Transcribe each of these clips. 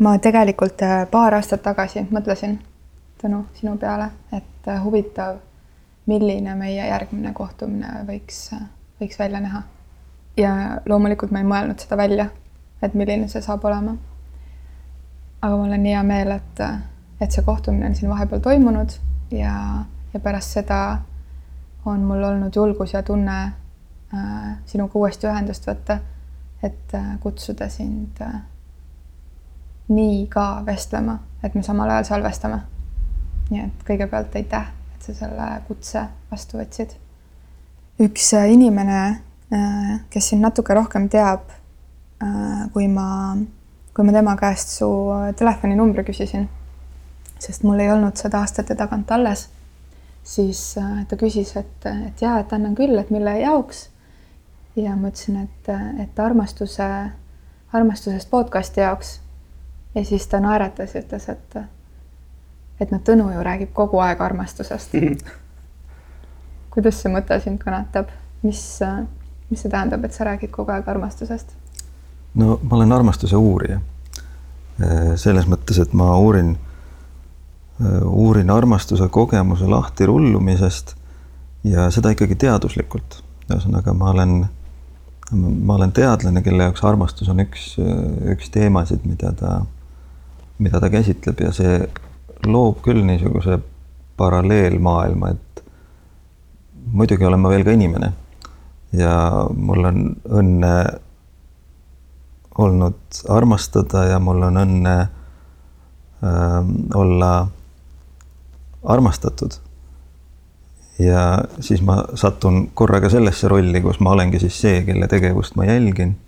ma tegelikult äh, paar aastat tagasi mõtlesin, Tõnu, sinu peale, et äh, huvitav, milline meie järgmine kohtumine võiks, äh, võiks välja näha. ja loomulikult ma ei mõelnud seda välja, et milline see saab olema. aga mul on hea meel, et, et see kohtumine on siin vahepeal toimunud ja, ja pärast seda on mul olnud julgus ja tunne äh, sinuga uuesti ühendust võtta, et äh, kutsuda sind äh, nii ka vestlema, et me samal ajal salvestame. nii et kõigepealt aitäh, et sa selle kutse vastu võtsid. üks inimene, kes sind natuke rohkem teab, kui ma, kui ma tema käest su telefoninumbri küsisin, sest mul ei olnud seda aastate tagant alles, siis ta küsis, et, et jaa, et annan küll, et mille jaoks. ja ma ütlesin, et, et armastuse, armastusest podcast'i jaoks ja siis ta naeratas ja ütles, et, et noh, Tõnu ju räägib kogu aeg armastusest kuidas see mõte sind kõnetab, mis, mis see tähendab, et sa räägid kogu aeg armastusest? no ma olen armastuse uurija. selles mõttes, et ma uurin, uurin armastuse kogemuse lahtirullumisest ja seda ikkagi teaduslikult. ühesõnaga, ma olen, ma olen teadlane, kelle jaoks armastus on üks, üks teemasid, mida ta mida ta käsitleb ja see loob küll niisuguse paralleelmaailma, et muidugi olen ma veel ka inimene ja mul on õnne olnud armastada ja mul on õnne äh, olla armastatud. ja siis ma satun korraga sellesse rolli, kus ma olengi siis see, kelle tegevust ma jälgin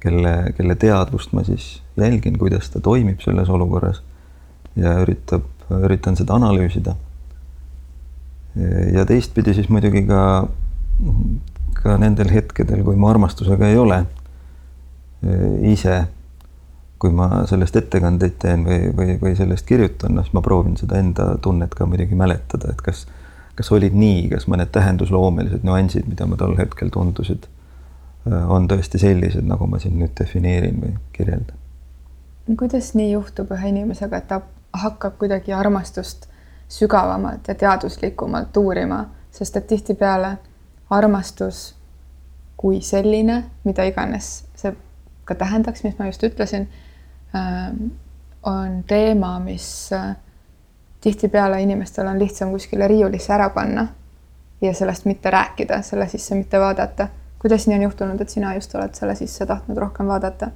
kelle, kelle teadvust ma siis jälgin, kuidas ta toimib selles olukorras ja üritab, üritan seda analüüsida. ja teistpidi siis muidugi ka, ka nendel hetkedel, kui ma armastusega ei ole ise, kui ma sellest ettekandeid teen või, või, või sellest kirjutan, noh, siis ma proovin seda enda tunnet ka muidugi mäletada, et kas, kas olid nii, kas mõned tähendusloomelised nüansid, mida ma tol hetkel tundusid on tõesti sellised, nagu ma siin nüüd defineerin või kirjeldan. kuidas nii juhtub ühe inimesega, et ta hakkab kuidagi armastust sügavamalt ja teaduslikumalt uurima, sest et tihtipeale armastus kui selline, mida iganes see ka tähendaks, mis ma just ütlesin, ähm, on teema, mis äh, tihtipeale inimestel on lihtsam kuskile riiulisse ära panna ja sellest mitte rääkida, selle sisse mitte vaadata kuidas nii on juhtunud, et sina just oled selle sisse tahtnud rohkem vaadata?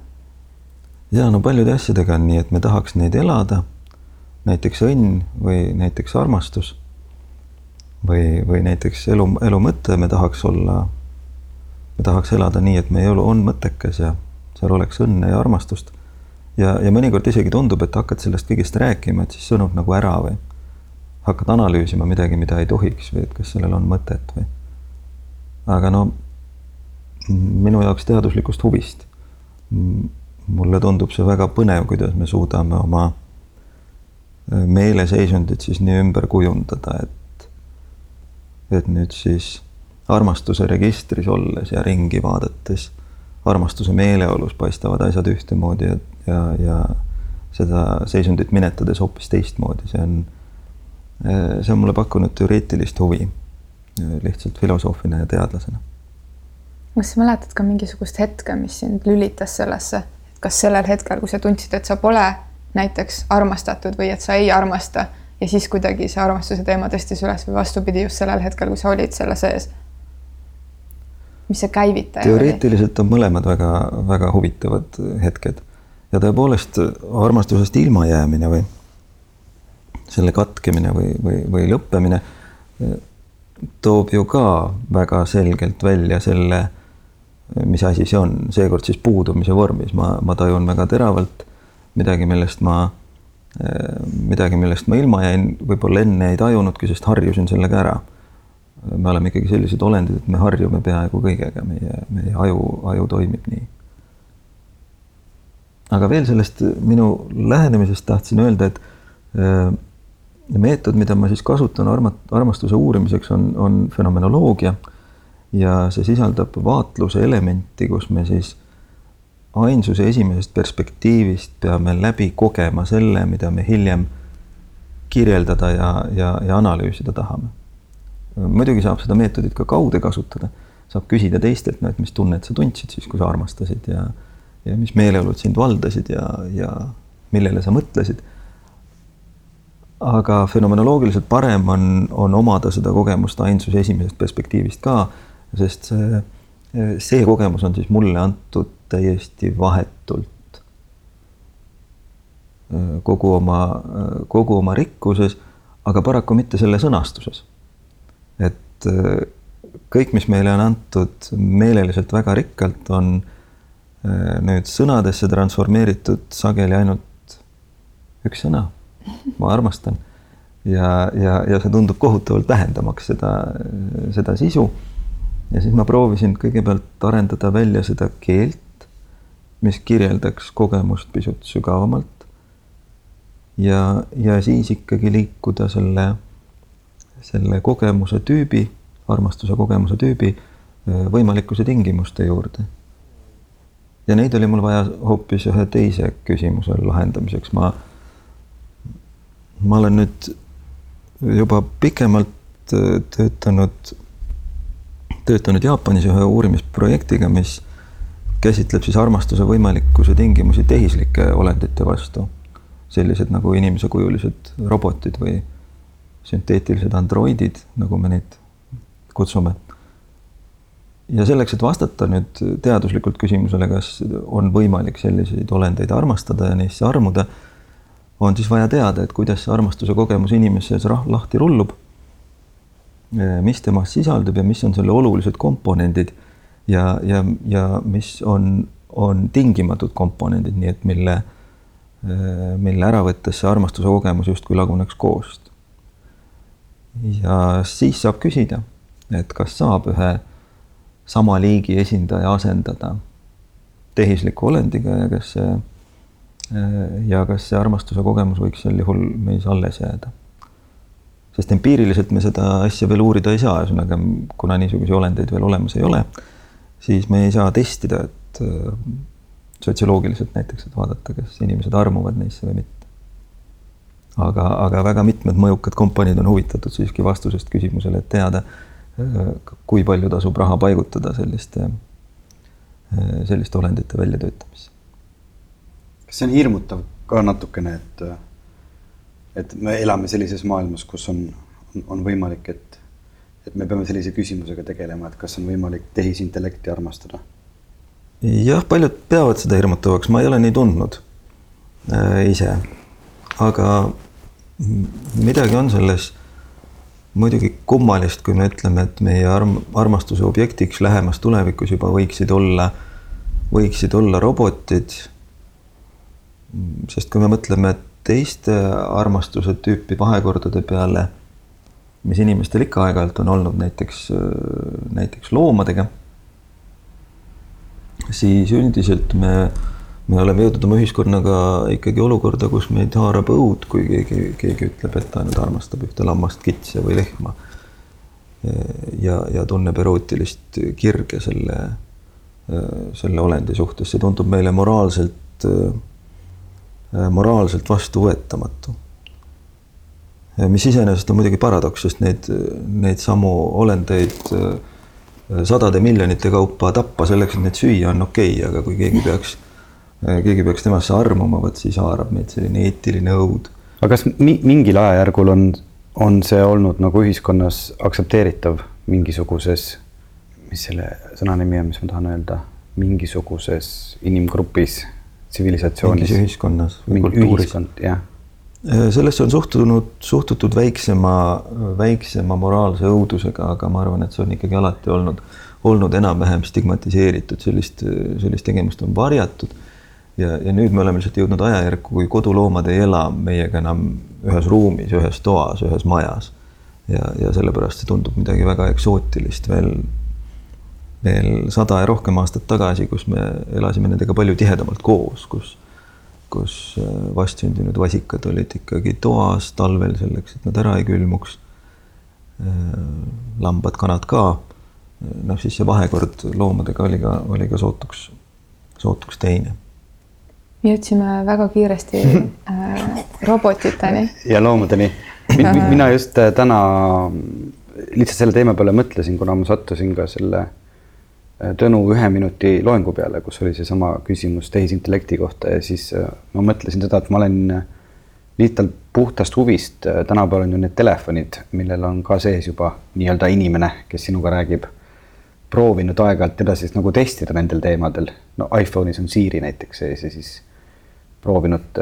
ja no paljude asjadega on nii, et me tahaks neid elada, näiteks õnn või näiteks armastus või, või näiteks elu, elu mõte, me tahaks olla, me tahaks elada nii, et meie elu on mõttekas ja seal oleks õnne ja armastust. ja, ja mõnikord isegi tundub, et hakkad sellest kõigest rääkima, et siis sõnub nagu ära või hakkad analüüsima midagi, mida ei tohiks või et kas sellel on mõtet või. aga no minu jaoks teaduslikust huvist. mulle tundub see väga põnev, kuidas me suudame oma äh, meeleseisundit siis nii ümber kujundada, et, et nüüd siis armastuse registris olles ja ringi vaadates armastuse meeleolus paistavad asjad ühtemoodi ja, ja, ja seda seisundit minetades hoopis teistmoodi, see on, äh, see on mulle pakkunud teoreetilist huvi lihtsalt filosoofina ja teadlasena kas sa mäletad ka mingisugust hetke, mis sind lülitas sellesse, et kas sellel hetkel, kui sa tundsid, et sa pole näiteks armastatud või et sa ei armasta ja siis kuidagi see armastuse teema tõstis üles või vastupidi, just sellel hetkel, kui sa olid selle sees? mis see käivitaja teoreetiliselt oli? on mõlemad väga-väga huvitavad hetked ja tõepoolest armastusest ilmajäämine või selle katkemine või, või, või lõppemine toob ju ka väga selgelt välja selle mis asi see on, seekord siis puudumise vormis, ma, ma tajun väga teravalt midagi, millest ma, midagi, millest ma ilma jäin, võib-olla enne ei tajunudki, sest harjusin sellega ära. me oleme ikkagi sellised olendid, et me harjume peaaegu kõigega, meie, meie aju, aju toimib nii. aga veel sellest minu lähenemisest tahtsin öelda, et äh, meetod, mida ma siis kasutan arma-, armastuse uurimiseks, on, on fenomenoloogia ja see sisaldab vaatluse elementi, kus me siis ainsuse esimesest perspektiivist peame läbi kogema selle, mida me hiljem kirjeldada ja, ja, ja analüüsida tahame. muidugi saab seda meetodit ka kaude kasutada, saab küsida teistelt, no et mis tunnet sa tundsid siis, kui sa armastasid ja ja mis meeleolud sind valdasid ja, ja millele sa mõtlesid. aga fenomenoloogiliselt parem on, on omada seda kogemust ainsuse esimesest perspektiivist ka, sest see, see kogemus on siis mulle antud täiesti vahetult kogu oma, kogu oma rikkuses, aga paraku mitte selle sõnastuses. et kõik, mis meile on antud meeleliselt väga rikkalt, on nüüd sõnadesse transformeeritud sageli ainult üks sõna, ma armastan. ja, ja, ja see tundub kohutavalt vähendamaks seda, seda sisu. Ja siis ma proovisin kõigepealt arendada välja seda keelt, mis kirjeldaks kogemust pisut sügavamalt. ja, ja siis ikkagi liikuda selle, selle kogemuse tüübi, armastuse kogemuse tüübi võimalikkuse tingimuste juurde ja neid oli mul vaja hoopis ühe teise küsimuse lahendamiseks, ma ma olen nüüd juba pikemalt töötanud, töötanud Jaapanis ühe uurimisprojektiga, mis käsitleb siis armastuse võimalikkuse tingimusi tehislike olendite vastu. sellised nagu inimesekujulised robotid või sünteetilised androidid, nagu me neid kutsume. ja selleks, et vastata nüüd teaduslikult küsimusele, kas on võimalik selliseid olendeid armastada ja neisse armuda on siis vaja teada, et kuidas see armastuse kogemus inimese sees lahti rullub. Mis temas sisaldub ja mis on selle olulised komponendid ja, ja, ja mis on, on tingimatud komponendid, nii et mille, mille ära võttes see armastuse kogemus justkui laguneks koost. ja siis saab küsida, et kas saab ühe sama liigi esindaja asendada tehisliku olendiga ja kas see Äh, ja kas see armastuse kogemus võiks sel juhul meis alles jääda? Sest empiiriliselt me seda asja veel uurida ei saa, ühesõnaga kuna niisuguseid olendeid veel olemas ei ole, siis me ei saa testida, et äh, sotsioloogiliselt näiteks, et vaadata, kas inimesed armuvad neisse või mitte. aga, aga väga mitmed mõjukad kompaniid on huvitatud siiski vastusest küsimusele, et teada, äh, kui palju tasub raha paigutada selliste, selliste olendite väljatöötamisse kas see on hirmutav ka natukene, et, et me elame sellises maailmas, kus on, on, on võimalik, et, et me peame sellise küsimusega tegelema, et kas on võimalik tehisintellekti armastada? jah, paljud peavad seda hirmutavaks, ma ei ole nii tundnud äh, ise, aga midagi on selles muidugi kummalist, kui me ütleme, et meie arm, armastuse objektiks lähemas tulevikus juba võiksid olla, võiksid olla robotid sest kui me mõtleme teiste armastuse tüüpi vahekordade peale, mis inimestel ikka aeg-ajalt on olnud näiteks, näiteks loomadega, siis üldiselt me, me oleme jõudnud oma ühiskonnaga ikkagi olukorda, kus meid haarab õud, kui keegi, keegi ütleb, et ta nüüd armastab ühte lammast, kitse või lehma. ja, ja tunneb erootilist kirge selle, selle olendi suhtes, see tundub meile moraalselt Äh, moraalselt vastuvõetamatu. mis iseenesest on muidugi paradoks, sest neid, neid samu olendeid äh, sadade miljonite kaupa tappa selleks, et neid süüa, on okei okay,, aga kui keegi peaks, äh, keegi peaks temasse armuma, vot siis haarab meid selline eetiline õud. aga kas mi mingil ajajärgul on, on see olnud nagu ühiskonnas aktsepteeritav mingisuguses, mis selle sõna nimi on, mis ma tahan öelda, mingisuguses inimgrupis tsivilisatsioonis. mingis ühiskonnas või kultuuris. jah. Äh, sellesse on suhtunud, suhtutud väiksema, väiksema moraalse õudusega, aga ma arvan, et see on ikkagi alati olnud, olnud enam-vähem stigmatiseeritud, sellist, sellist tegevust on varjatud. ja, ja nüüd me oleme lihtsalt jõudnud ajajärku, kui koduloomad ei ela meiega enam ühes ruumis, ühes toas, ühes majas. ja, ja sellepärast see tundub midagi väga eksootilist veel veel sada ja rohkem aastat tagasi, kus me elasime nendega palju tihedamalt koos, kus, kus äh, vastsündinud vasikad olid ikkagi toas talvel selleks, et nad ära ei külmuks. Äh, lambad, kanad ka. noh, siis see vahekord loomadega oli ka, oli ka sootuks, sootuks teine. me jõudsime väga kiiresti äh, robotiteni. ja loomadeni. mina just äh, täna lihtsalt selle teema peale mõtlesin, kuna ma sattusin ka selle äh, Tõnu ühe minuti loengu peale, kus oli seesama küsimus tehisintellekti kohta ja siis äh, ma mõtlesin seda, et ma olen lihtsalt puhtast huvist, tänapäeval on ju need telefonid, millel on ka sees juba nii-öelda inimene, kes sinuga räägib, proovinud aeg-ajalt edasi nagu testida nendel teemadel. no iPhone'is on Siri näiteks sees ja siis proovinud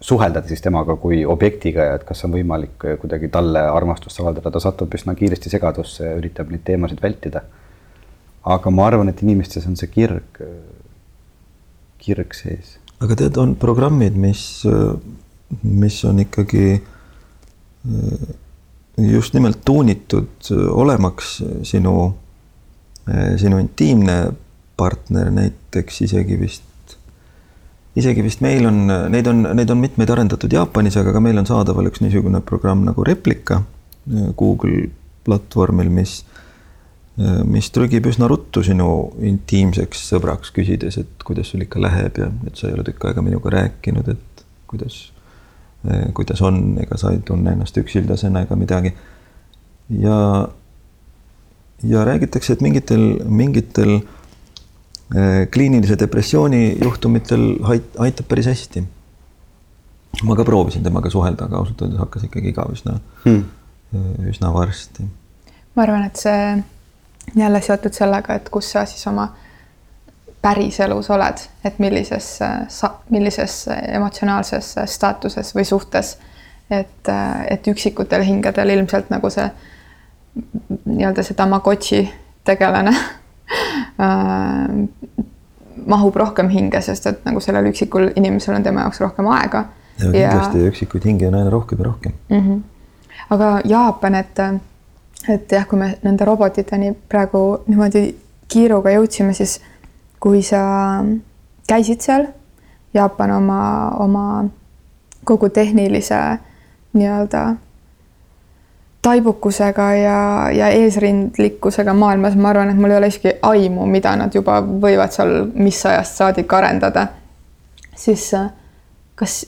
suhelda siis temaga kui objektiga ja et kas on võimalik kuidagi talle armastust avaldada, ta satub üsna kiiresti segadusse ja üritab neid teemasid vältida. Aga ma arvan, et inimestes on see kirg, kirg sees. aga tead, on programmid, mis, mis on ikkagi just nimelt tuunitud olemaks sinu, sinu intiimne partner, näiteks isegi vist isegi vist meil on, neid on, neid on mitmeid arendatud Jaapanis, aga ka meil on saadaval üks niisugune programm nagu Replika Google platvormil, mis, mis trügib üsna ruttu sinu intiimseks sõbraks, küsides, et kuidas sul ikka läheb ja et sa ei ole tükk aega minuga rääkinud, et kuidas, kuidas on, ega sa ei tunne ennast üksildasena ega midagi. ja, ja räägitakse, et mingitel, mingitel Äh, kliinilise depressiooni juhtumitel aitab päris hästi. ma ka proovisin temaga suhelda, aga ausalt öeldes hakkas ikkagi igav üsna hmm., äh, üsna varsti. ma arvan, et see jälle seotud sellega, et kus sa siis oma päriselus oled, et millises sa, millises emotsionaalses staatuses või suhtes. et, et üksikutel hingedel ilmselt nagu see nii-öelda see Tamagotši tegelane Äh, mahub rohkem hinge, sest et nagu sellel üksikul inimesel on tema jaoks rohkem aega. ja kindlasti ja... üksikuid hinge on aina rohkem ja rohkem mm. -hmm. aga Jaapan, et, et jah, kui me nende robotiteni praegu niimoodi kiiruga jõudsime, siis kui sa käisid seal, Jaapan oma, oma kogu tehnilise nii-öelda taibukusega ja, ja eesrindlikkusega maailmas, ma arvan, et mul ei ole isegi aimu, mida nad juba võivad seal mis ajast saadik arendada. siis kas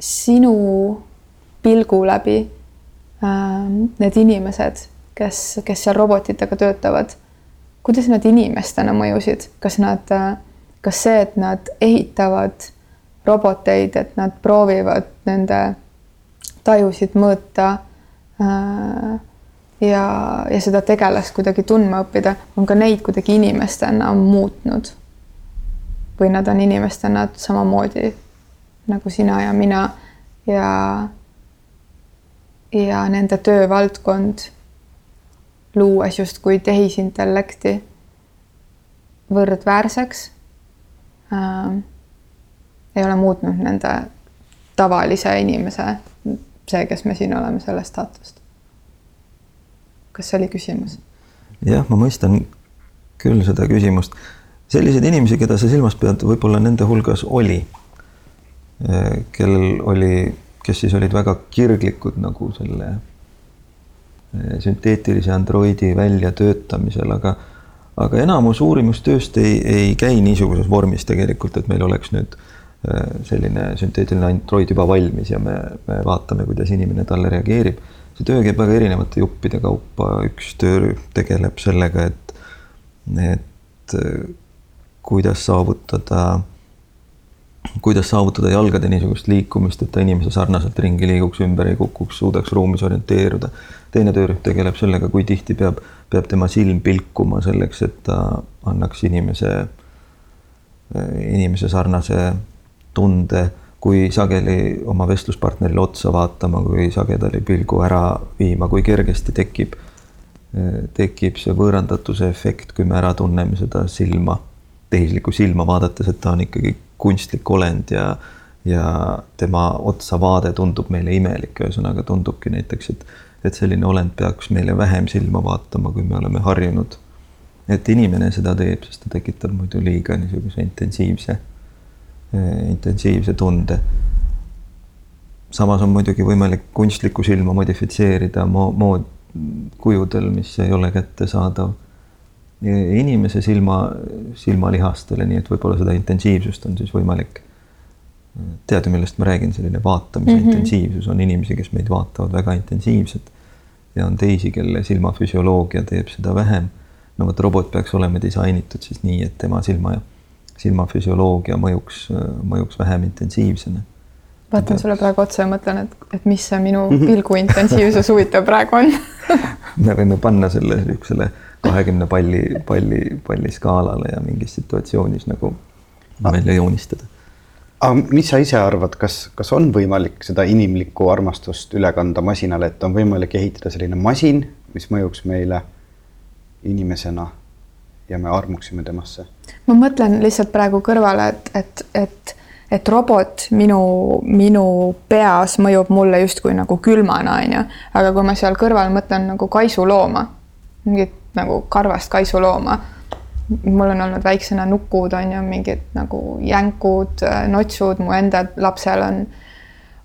sinu pilgu läbi need inimesed, kes, kes seal robotitega töötavad, kuidas nad inimestena mõjusid, kas nad, äh, kas see, et nad ehitavad roboteid, et nad proovivad nende tajusid mõõta Äh, ja, ja seda tegelast kuidagi tundma õppida, on ka neid kuidagi inimestena muutnud. või nad on inimestena samamoodi nagu sina ja mina ja, ja nende töövaldkond, luues justkui tehisintellekti võrdväärseks äh,, ei ole muutnud nende tavalise inimese see, kes me siin oleme, sellest staatust. kas see oli küsimus? jah, ma mõistan küll seda küsimust. selliseid inimesi, keda sa silmas pead, võib-olla nende hulgas oli, eh, kellel oli, kes siis olid väga kirglikud nagu selle eh, sünteetilise androidi väljatöötamisel, aga aga enamus uurimustööst ei, ei käi niisuguses vormis tegelikult, et meil oleks nüüd Äh, selline sünteetiline android juba valmis ja me, me vaatame, kuidas inimene talle reageerib. see töö käib väga erinevate juppide kaupa, üks töörühm tegeleb sellega, et, et äh, kuidas saavutada, kuidas saavutada jalgade niisugust liikumist, et ta inimese sarnaselt ringi liiguks, ümber ei kukuks, suudaks ruumis orienteeruda. teine töörühm tegeleb sellega, kui tihti peab, peab tema silm pilkuma selleks, et ta annaks inimese, inimese sarnase tunde, kui sageli oma vestluspartnerile otsa vaatama, kui sagedali pilgu ära viima, kui kergesti tekib, tekib see võõrandatuse efekt, kui me ära tunneme seda silma, tehislikku silma vaadates, et ta on ikkagi kunstlik olend ja ja tema otsa vaade tundub meile imelik, ühesõnaga tundubki näiteks, et, et selline olend peaks meile vähem silma vaatama, kui me oleme harjunud. et inimene seda teeb, sest ta tekitab muidu liiga niisuguse intensiivse Eh, intensiivse tunde. samas on muidugi võimalik kunstlikku silma modifitseerida mo-, mood, kujudel, mis ei ole kättesaadav inimese silma, silmalihastele, nii et võib-olla seda intensiivsust on siis võimalik tead ju, millest ma räägin, selline vaatamise mm -hmm. intensiivsus on inimesi, kes meid vaatavad väga intensiivselt ja on teisi, kelle silmafüsioloogia teeb seda vähem. no vot, robot peaks olema disainitud siis nii, et tema silma, silmafüsioloogia mõjuks, mõjuks vähem intensiivsena. vaatan sulle praegu otsa ja mõtlen, et, et mis see minu pilgu intensiivsus huvitav praegu on me võime panna selle niisugusele kahekümne palli, palli, palli skaalale ja mingis situatsioonis nagu välja joonistada. Aga mis sa ise arvad, kas, kas on võimalik seda inimlikku armastust üle kanda masinale, et on võimalik ehitada selline masin, mis mõjuks meile inimesena ja me armuksime temasse? ma mõtlen lihtsalt praegu kõrvale, et, et, et, et robot minu, minu peas mõjub mulle justkui nagu külmana, onju, aga kui ma seal kõrval mõtlen nagu kaisulooma, mingit nagu karvast kaisulooma mul on olnud väiksena nukud on ju mingid nagu jänkud, notsud, mu enda lapsel on,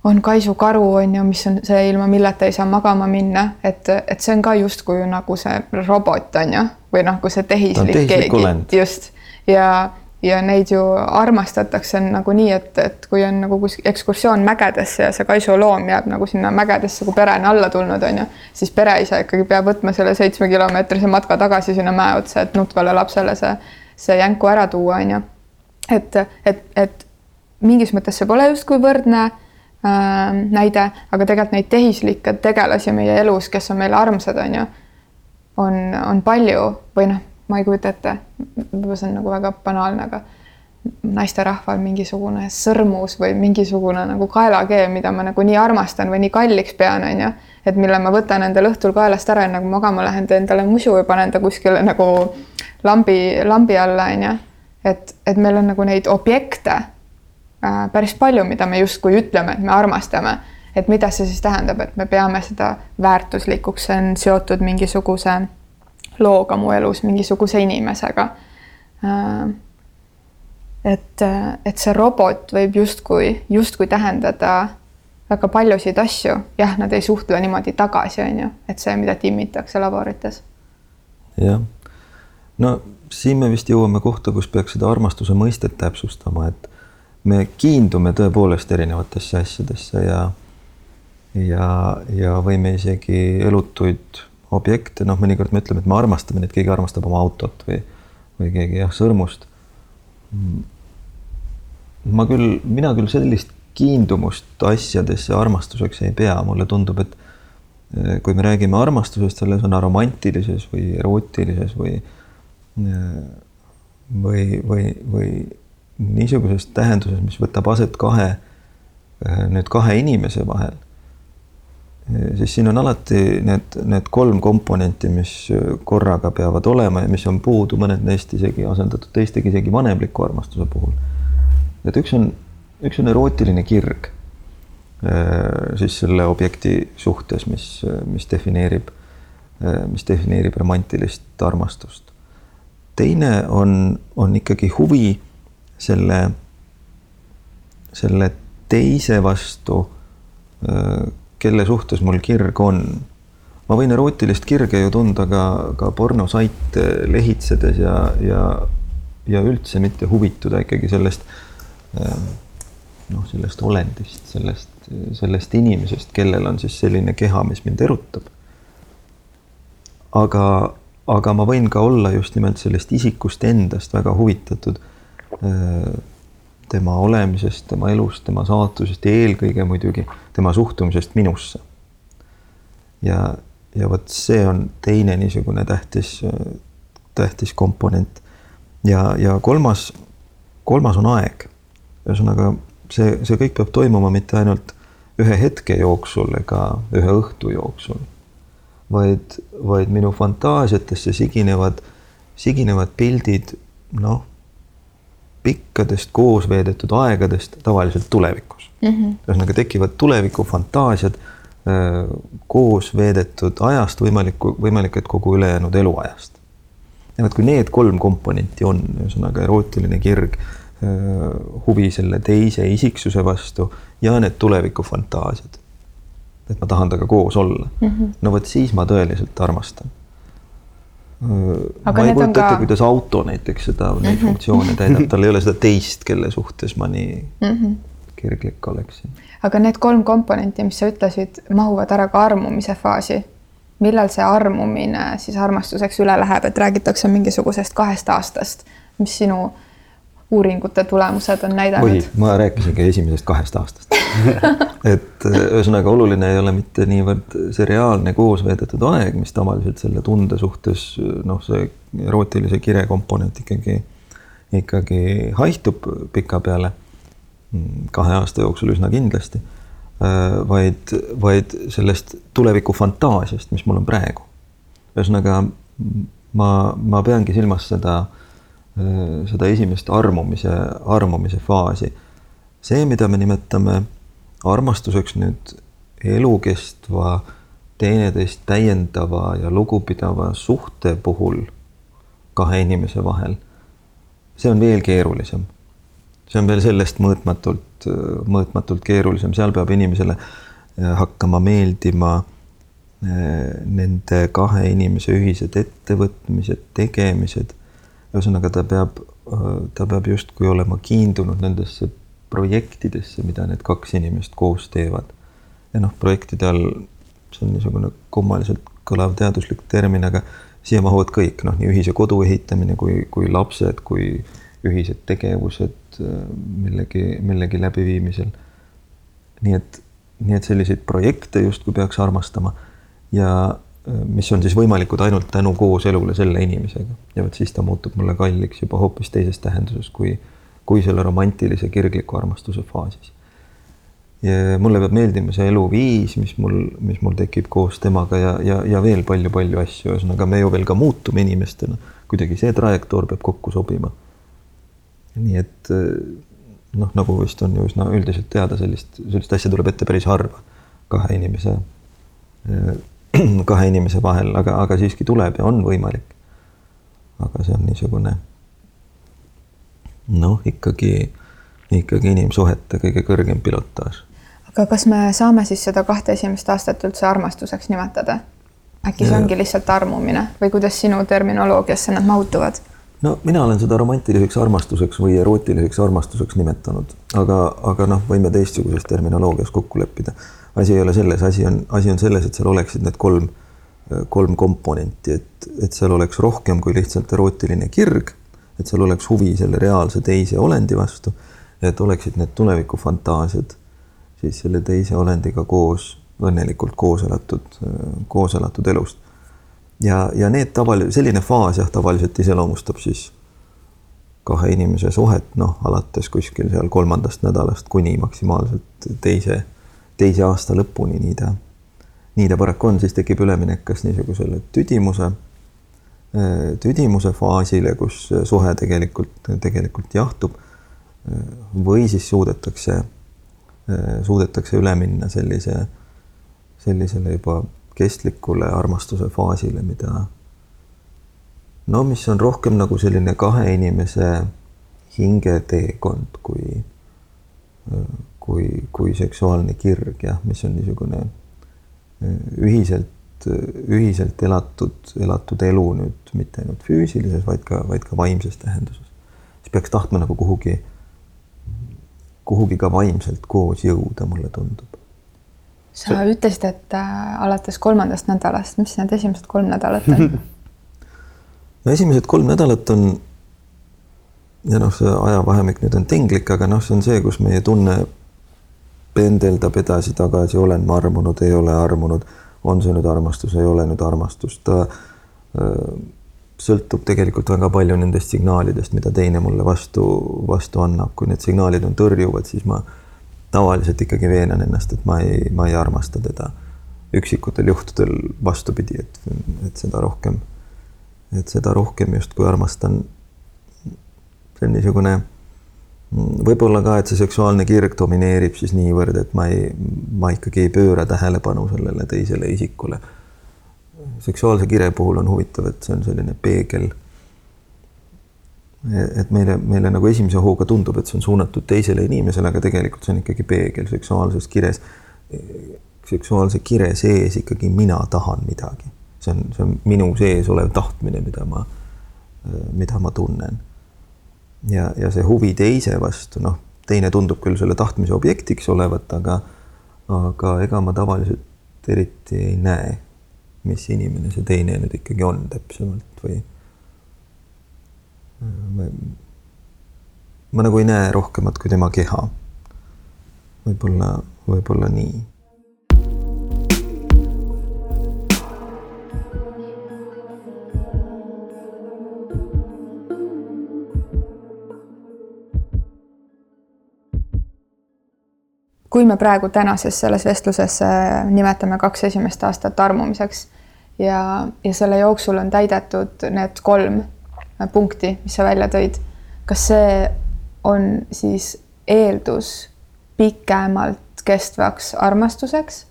on kaisukaru on ju, mis on see, ilma milleta ei saa magama minna, et, et see on ka justkui nagu see robot on ju, või noh, kui see tehislik keegi, just. Ja ja neid ju armastatakse nagu nii, et, et kui on nagu kuskil ekskursioon mägedesse ja see kaisuloom jääb nagu sinna mägedesse, kui perena alla tulnud on ju, siis pereisa ikkagi peab võtma selle seitsmekilomeetrise matka tagasi sinna mäe otsa, et nutvale lapsele see, see jänku ära tuua, on ju. et, et, et mingis mõttes see pole justkui võrdne äh, näide, aga tegelikult neid tehislikke tegelasi meie elus, kes on meile armsad, on ju, on, on palju või noh ma ei kujuta ette, võib-olla see on nagu väga banaalne, aga naisterahval mingisugune sõrmus või mingisugune nagu kaelakee, mida ma nagu nii armastan või nii kalliks pean, on ju, et mille ma võtan endale õhtul kaelast ära, enne kui magama lähen, teen talle musu ja panen ta kuskile nagu lambi, lambi alla, on ju. et, et meil on nagu neid objekte äh, päris palju, mida me justkui ütleme, et me armastame, et mida see siis tähendab, et me peame seda väärtuslikuks, see on seotud mingisuguse looga mu elus mingisuguse inimesega. Äh, et, et see robot võib justkui, justkui tähendada väga paljusid asju, jah, nad ei suhtle niimoodi tagasi, on ju, et see, mida timmitakse laborites. jah, no siin me vist jõuame kohta, kus peaks seda armastuse mõistet täpsustama, et me kiindume tõepoolest erinevatesse asjadesse ja ja, ja võime isegi elutuid objekte, noh, mõnikord me ütleme, et me armastame neid, keegi armastab oma autot või, või keegi jah, sõrmust. ma küll, mina küll sellist kiindumust asjadesse armastuseks ei pea, mulle tundub, et eh, kui me räägime armastusest, selles on romantilises või erootilises või eh, või, või, või niisuguses tähenduses, mis võtab aset kahe, eh, nüüd kahe inimese vahel siis siin on alati need, need kolm komponenti, mis korraga peavad olema ja mis on puudu, mõned neist isegi asendatud teistega isegi vanemliku armastuse puhul. et üks on, üks on erootiline kirg äh, siis selle objekti suhtes, mis, mis defineerib, äh, mis defineerib romantilist armastust. teine on, on ikkagi huvi selle, selle teise vastu äh, kelle suhtes mul kirg on. ma võin erootilist kirge ju tunda ka, ka pornosaite lehitsedes ja, ja, ja üldse mitte huvituda ikkagi sellest ähm, noh, sellest olendist, sellest, sellest inimesest, kellel on siis selline keha, mis mind erutab. aga, aga ma võin ka olla just nimelt sellest isikust endast väga huvitatud äh, tema olemisest, tema elust, tema saatusest ja eelkõige muidugi tema suhtumisest minusse. ja, ja vot see on teine niisugune tähtis, tähtis komponent. ja, ja kolmas, kolmas on aeg. ühesõnaga see, see kõik peab toimuma mitte ainult ühe hetke jooksul ega ühe õhtu jooksul, vaid, vaid minu fantaasiatesse siginevad, siginevad pildid, noh pikkadest koos veedetud aegadest tavaliselt tulevikus mm -hmm.. ühesõnaga tekivad tulevikufantaasiad koos veedetud ajast, võimalikku, võimalik, et kogu ülejäänud eluajast. ja vot, kui need kolm komponenti on, ühesõnaga erootiline kirg, huvi selle teise isiksuse vastu ja need tulevikufantaasiad, et ma tahan temaga koos olla mm, -hmm. no vot siis ma tõeliselt armastan. Aga ma ei kujuta ette ka-, Mhm. kuidas auto näiteks seda, neid funktsioone täidab, tal ei ole seda teist, kelle suhtes ma nii Mhm. kirglik oleksin. aga need kolm komponenti, mis sa ütlesid, mahuvad ära ka armumise faasi. millal see armumine siis armastuseks üle läheb, et räägitakse mingisugusest kahest aastast, mis sinu uuringute tulemused on näidanud Või?? ma rääkisingi esimesest kahest aastast. et äh, ühesõnaga oluline ei ole mitte niivõrd see reaalne koos veedetud aeg, mis tavaliselt selle tunde suhtes noh, see erootilise kire komponent ikkagi, ikkagi haihtub pikapeale kahe aasta jooksul üsna kindlasti, vaid, vaid sellest tuleviku fantaasiast, mis mul on praegu. ühesõnaga ma, ma peangi silmas seda, seda esimest armumise, armumise faasi. see, mida me nimetame armastuseks nüüd elukestva, teineteist täiendava ja lugupidava suhte puhul kahe inimese vahel, see on veel keerulisem see on veel sellest mõõtmatult, mõõtmatult keerulisem, seal peab inimesele äh, hakkama meeldima äh, nende kahe inimese ühised ettevõtmised, tegemised. ühesõnaga, ta peab, ta peab justkui olema kiindunud nendesse projektidesse, mida need kaks inimest koos teevad. ja noh, projektide all, see on niisugune kummaliselt kõlav teaduslik termin, aga siia mahuvad kõik, noh, nii ühise kodu ehitamine kui, kui lapsed, kui ühised tegevused äh, millegi, millegi läbiviimisel. nii et, nii et selliseid projekte justkui peaks armastama ja mis on siis võimalikud ainult tänu kooselule selle inimesega. Ja vot siis ta muutub mulle kalliks juba hoopis teises tähenduses kui, kui selle romantilise kirgliku armastuse faasis. ja mulle peab meeldima see eluviis, mis mul, mis mul tekib koos temaga ja, ja, ja veel palju-palju asju, ühesõnaga me ju veel ka muutume inimestena, kuidagi see trajektoor peab kokku sobima. Nii et noh, nagu vist on ju üsna üldiselt teada, sellist, sellist asja tuleb ette päris harva. Kahe inimese, kahe inimese vahel, aga, aga siiski tuleb ja on võimalik. aga see on niisugune noh, ikkagi, ikkagi inimsuhete kõige kõrgem pilotaaž. aga kas me saame siis seda kahte esimest aastat üldse armastuseks nimetada? äkki see Jaa. ongi lihtsalt armumine või kuidas sinu terminoloogiasse nad mahutuvad? no mina olen seda romantiliseks armastuseks või erootiliseks armastuseks nimetanud, aga, aga noh, võime teistsuguses terminoloogias kokku leppida. Asi ei ole selles, asi on, asi on selles, et seal oleksid need kolm, kolm komponenti, et, et seal oleks rohkem kui lihtsalt erootiline kirg, et seal oleks huvi selle reaalse teise olendi vastu, et oleksid need tulevikufantaasiad siis selle teise olendiga koos õnnelikult koos elatud, koos elatud elust. Ja, ja need tavali-, selline faas jah, tavaliselt iseloomustab siis kahe inimese suhet, noh, alates kuskil seal kolmandast nädalast kuni maksimaalselt teise, teise aasta lõpuni, nii ta, nii ta paraku on, siis tekib üleminek kas niisugusele tüdimuse, tüdimuse faasile, kus suhe tegelikult, tegelikult jahtub või siis suudetakse, suudetakse üle minna sellise, sellisele juba kestlikule armastuse faasile, mida no mis on rohkem nagu selline kahe inimese hingeteekond kui, kui, kui seksuaalne kirg jah, mis on niisugune ühiselt, ühiselt elatud, elatud elu nüüd mitte ainult füüsilises, vaid ka, vaid ka vaimses tähenduses. siis peaks tahtma nagu kuhugi, kuhugi ka vaimselt koos jõuda, mulle tundub. sa ütlesid, et äh, alates kolmandast nädalast, mis need esimesed kolm nädalat on? no esimesed kolm nädalat on ja noh, see ajavahemik nüüd on tinglik, aga noh, see on see, kus meie tunne pendeldab edasi-tagasi, olen ma armunud, ei ole armunud, on see nüüd armastus, ei ole nüüd armastus, ta öö, sõltub tegelikult väga palju nendest signaalidest, mida teine mulle vastu, vastu annab, kui need signaalid on tõrjuvad, siis ma tavaliselt ikkagi veenan ennast, et ma ei, ma ei armasta teda. üksikutel juhtudel vastupidi, et, et seda rohkem, et seda rohkem justkui armastan. see on niisugune, võib-olla ka, et see seksuaalne kirg domineerib siis niivõrd, et ma ei, ma ikkagi ei pööra tähelepanu sellele teisele isikule seksuaalse kire puhul on huvitav, et see on selline peegel. et meile, meile nagu esimese hooga tundub, et see on suunatud teisele inimesele, aga tegelikult see on ikkagi peegel seksuaalses kires. seksuaalse kire sees ikkagi mina tahan midagi see on, see on minu sees olev tahtmine, mida ma, mida ma tunnen. Ja, ja see huvi teise vastu, noh, teine tundub küll selle tahtmise objektiks olevat, aga, aga ega ma tavaliselt eriti ei näe, mis inimene see teine nüüd ikkagi on täpsemalt või ma, nagu ei näe rohkemat kui tema keha. võib-olla, võib-olla nii kui me praegu tänases selles vestluses äh, nimetame kaks esimest aastat armumiseks ja, ja selle jooksul on täidetud need kolm äh, punkti, mis sa välja tõid, kas see on siis eeldus pikemalt kestvaks armastuseks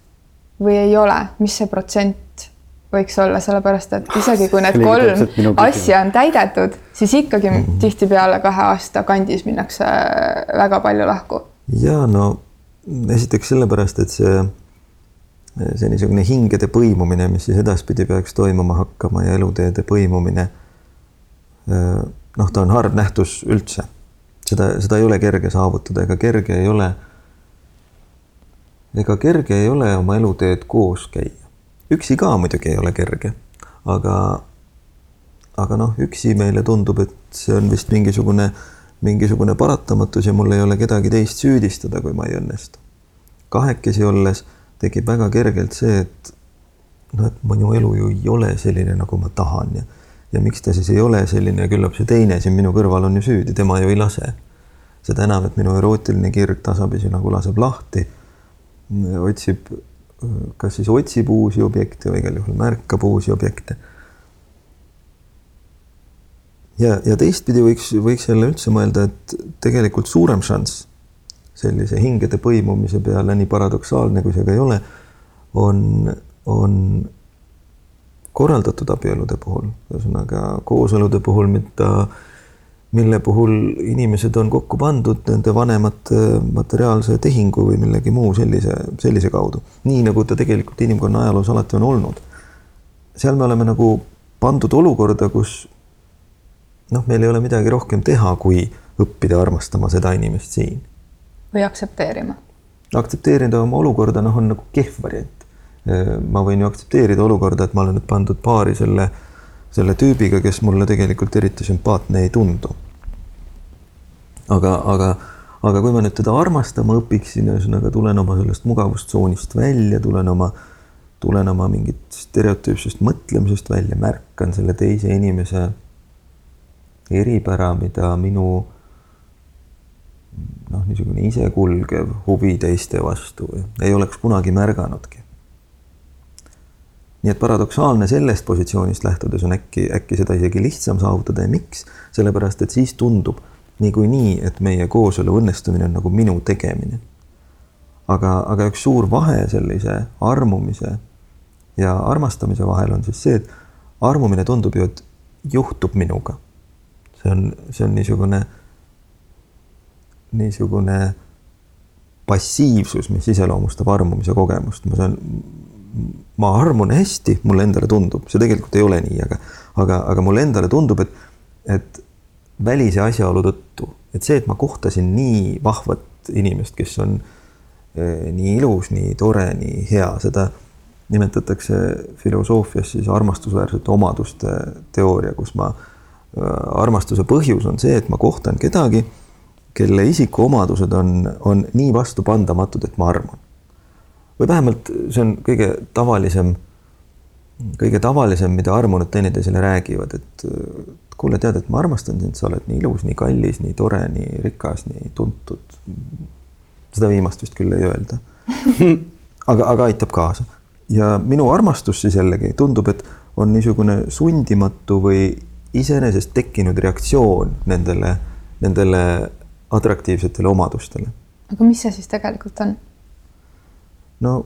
või ei ole, mis see protsent võiks olla, sellepärast et isegi kui need kolm asja on täidetud, siis ikkagi -hmm. tihtipeale kahe aasta kandis minnakse väga palju lahku. ja no esiteks sellepärast, et see, see niisugune hingede põimumine, mis siis edaspidi peaks toimuma hakkama ja eluteede põimumine. noh, ta on harv nähtus üldse. seda, seda ei ole kerge saavutada, ega kerge ei ole. ega kerge ei ole oma eluteed koos käia. üksi ka muidugi ei ole kerge, aga, aga noh, üksi meile tundub, et see on vist mingisugune äh, mingisugune paratamatus ja mul ei ole kedagi teist süüdistada, kui ma ei õnnestu. kahekesi olles tekib väga kergelt see, et noh, et minu elu ju ei ole selline, nagu ma tahan ja ja miks ta siis ei ole selline küllap see teine siin minu kõrval on ju süüdi, tema ju ei lase. seda enam, et minu erootiline kirg tasapisi nagu laseb lahti, otsib, kas siis otsib uusi objekte või igal juhul märkab uusi objekte ja, ja teistpidi võiks, võiks jälle üldse mõelda, et tegelikult suurem šanss sellise hingede põimumise peale, nii paradoksaalne kui see ka ei ole, on, on korraldatud abielude puhul, ühesõnaga kooselude puhul, mida, mille puhul inimesed on kokku pandud nende vanemate materiaalse tehingu või millegi muu sellise, sellise kaudu, nii nagu ta tegelikult inimkonna ajaloos alati on olnud. seal me oleme nagu pandud olukorda, kus noh, meil ei ole midagi rohkem teha, kui õppida armastama seda inimest siin. või aktsepteerima. aktsepteerida oma olukorda, noh, on nagu kehv variant. ma võin ju aktsepteerida olukorda, et ma olen nüüd pandud paari selle, selle tüübiga, kes mulle tegelikult eriti sümpaatne ei tundu. aga, aga, aga kui ma nüüd teda armastama õpiksin, ühesõnaga tulen oma sellest mugavustsoonist välja, tulen oma tulen oma mingit stereotüüpsest mõtlemisest välja, märkan selle teise inimese eripära, mida minu noh, niisugune isekulgev huvi teiste vastu ei oleks kunagi märganudki. nii et paradoksaalne sellest positsioonist lähtudes on äkki, äkki seda isegi lihtsam saavutada ja miks? sellepärast, et siis tundub niikuinii, et meie kooselu õnnestumine on nagu minu tegemine. aga, aga üks suur vahe sellise armumise ja armastamise vahel on siis see, et armumine tundub ju, et juhtub minuga see on, see on niisugune, niisugune passiivsus, mis iseloomustab armumise kogemust, ma saan, ma armun hästi, mulle endale tundub, see tegelikult ei ole nii, aga, aga, aga mulle endale tundub, et, et välise asjaolu tõttu, et see, et ma kohtasin nii vahvat inimest, kes on eh, nii ilus, nii tore, nii hea, seda nimetatakse filosoofias siis armastusväärsete omaduste teooria, kus ma äh, armastuse põhjus on see, et ma kohtan kedagi, kelle isikuomadused on, on nii vastupandamatud, et ma armun. või vähemalt see on kõige tavalisem, kõige tavalisem, mida armunud teineteisele räägivad, et kuule, tead, et ma armastan sind, sa oled nii ilus, nii kallis, nii tore, nii rikas, nii tuntud. seda viimast vist küll ei öelda. aga, aga aitab kaasa. ja minu armastus siis jällegi tundub, et on niisugune sundimatu või iseenesest tekkinud reaktsioon nendele, nendele atraktiivsetele omadustele. aga mis see siis tegelikult on? no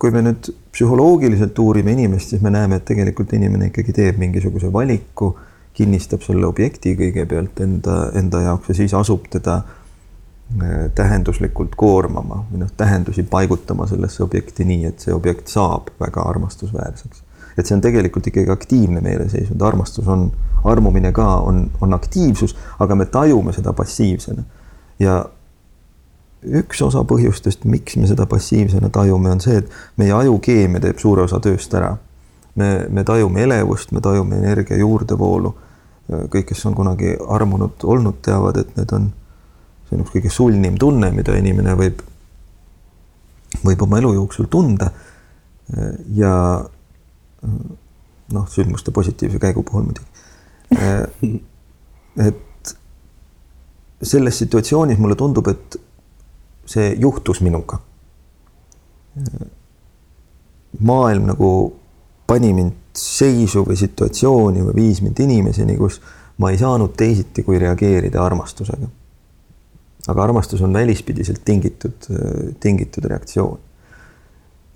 kui me nüüd psühholoogiliselt uurime inimest, siis me näeme, et tegelikult inimene ikkagi teeb mingisuguse valiku, kinnistab selle objekti kõigepealt enda, enda jaoks ja siis asub teda äh, tähenduslikult koormama või noh, tähendusi paigutama sellesse objekti nii, et see objekt saab väga armastusväärseks. Et see on tegelikult ikkagi aktiivne meeleseisund, armastus on, armumine ka on, on aktiivsus, aga me tajume seda passiivsena. ja üks osa põhjustest, miks me seda passiivsena tajume, on see, et meie ajukeemia teeb suure osa tööst ära. me, me tajume elevust, me tajume energia juurdevoolu. kõik, kes on kunagi armunud olnud, teavad, et need on, see on üks kõige sulnim tunne, mida inimene võib, võib oma elu jooksul tunda. ja noh, sündmuste positiivse käigu puhul muidugi. et selles situatsioonis mulle tundub, et see juhtus minuga. maailm nagu pani mind seisu või situatsiooni või viis mind inimeseni, kus ma ei saanud teisiti, kui reageerida armastusega. aga armastus on välispidiselt tingitud, tingitud reaktsioon.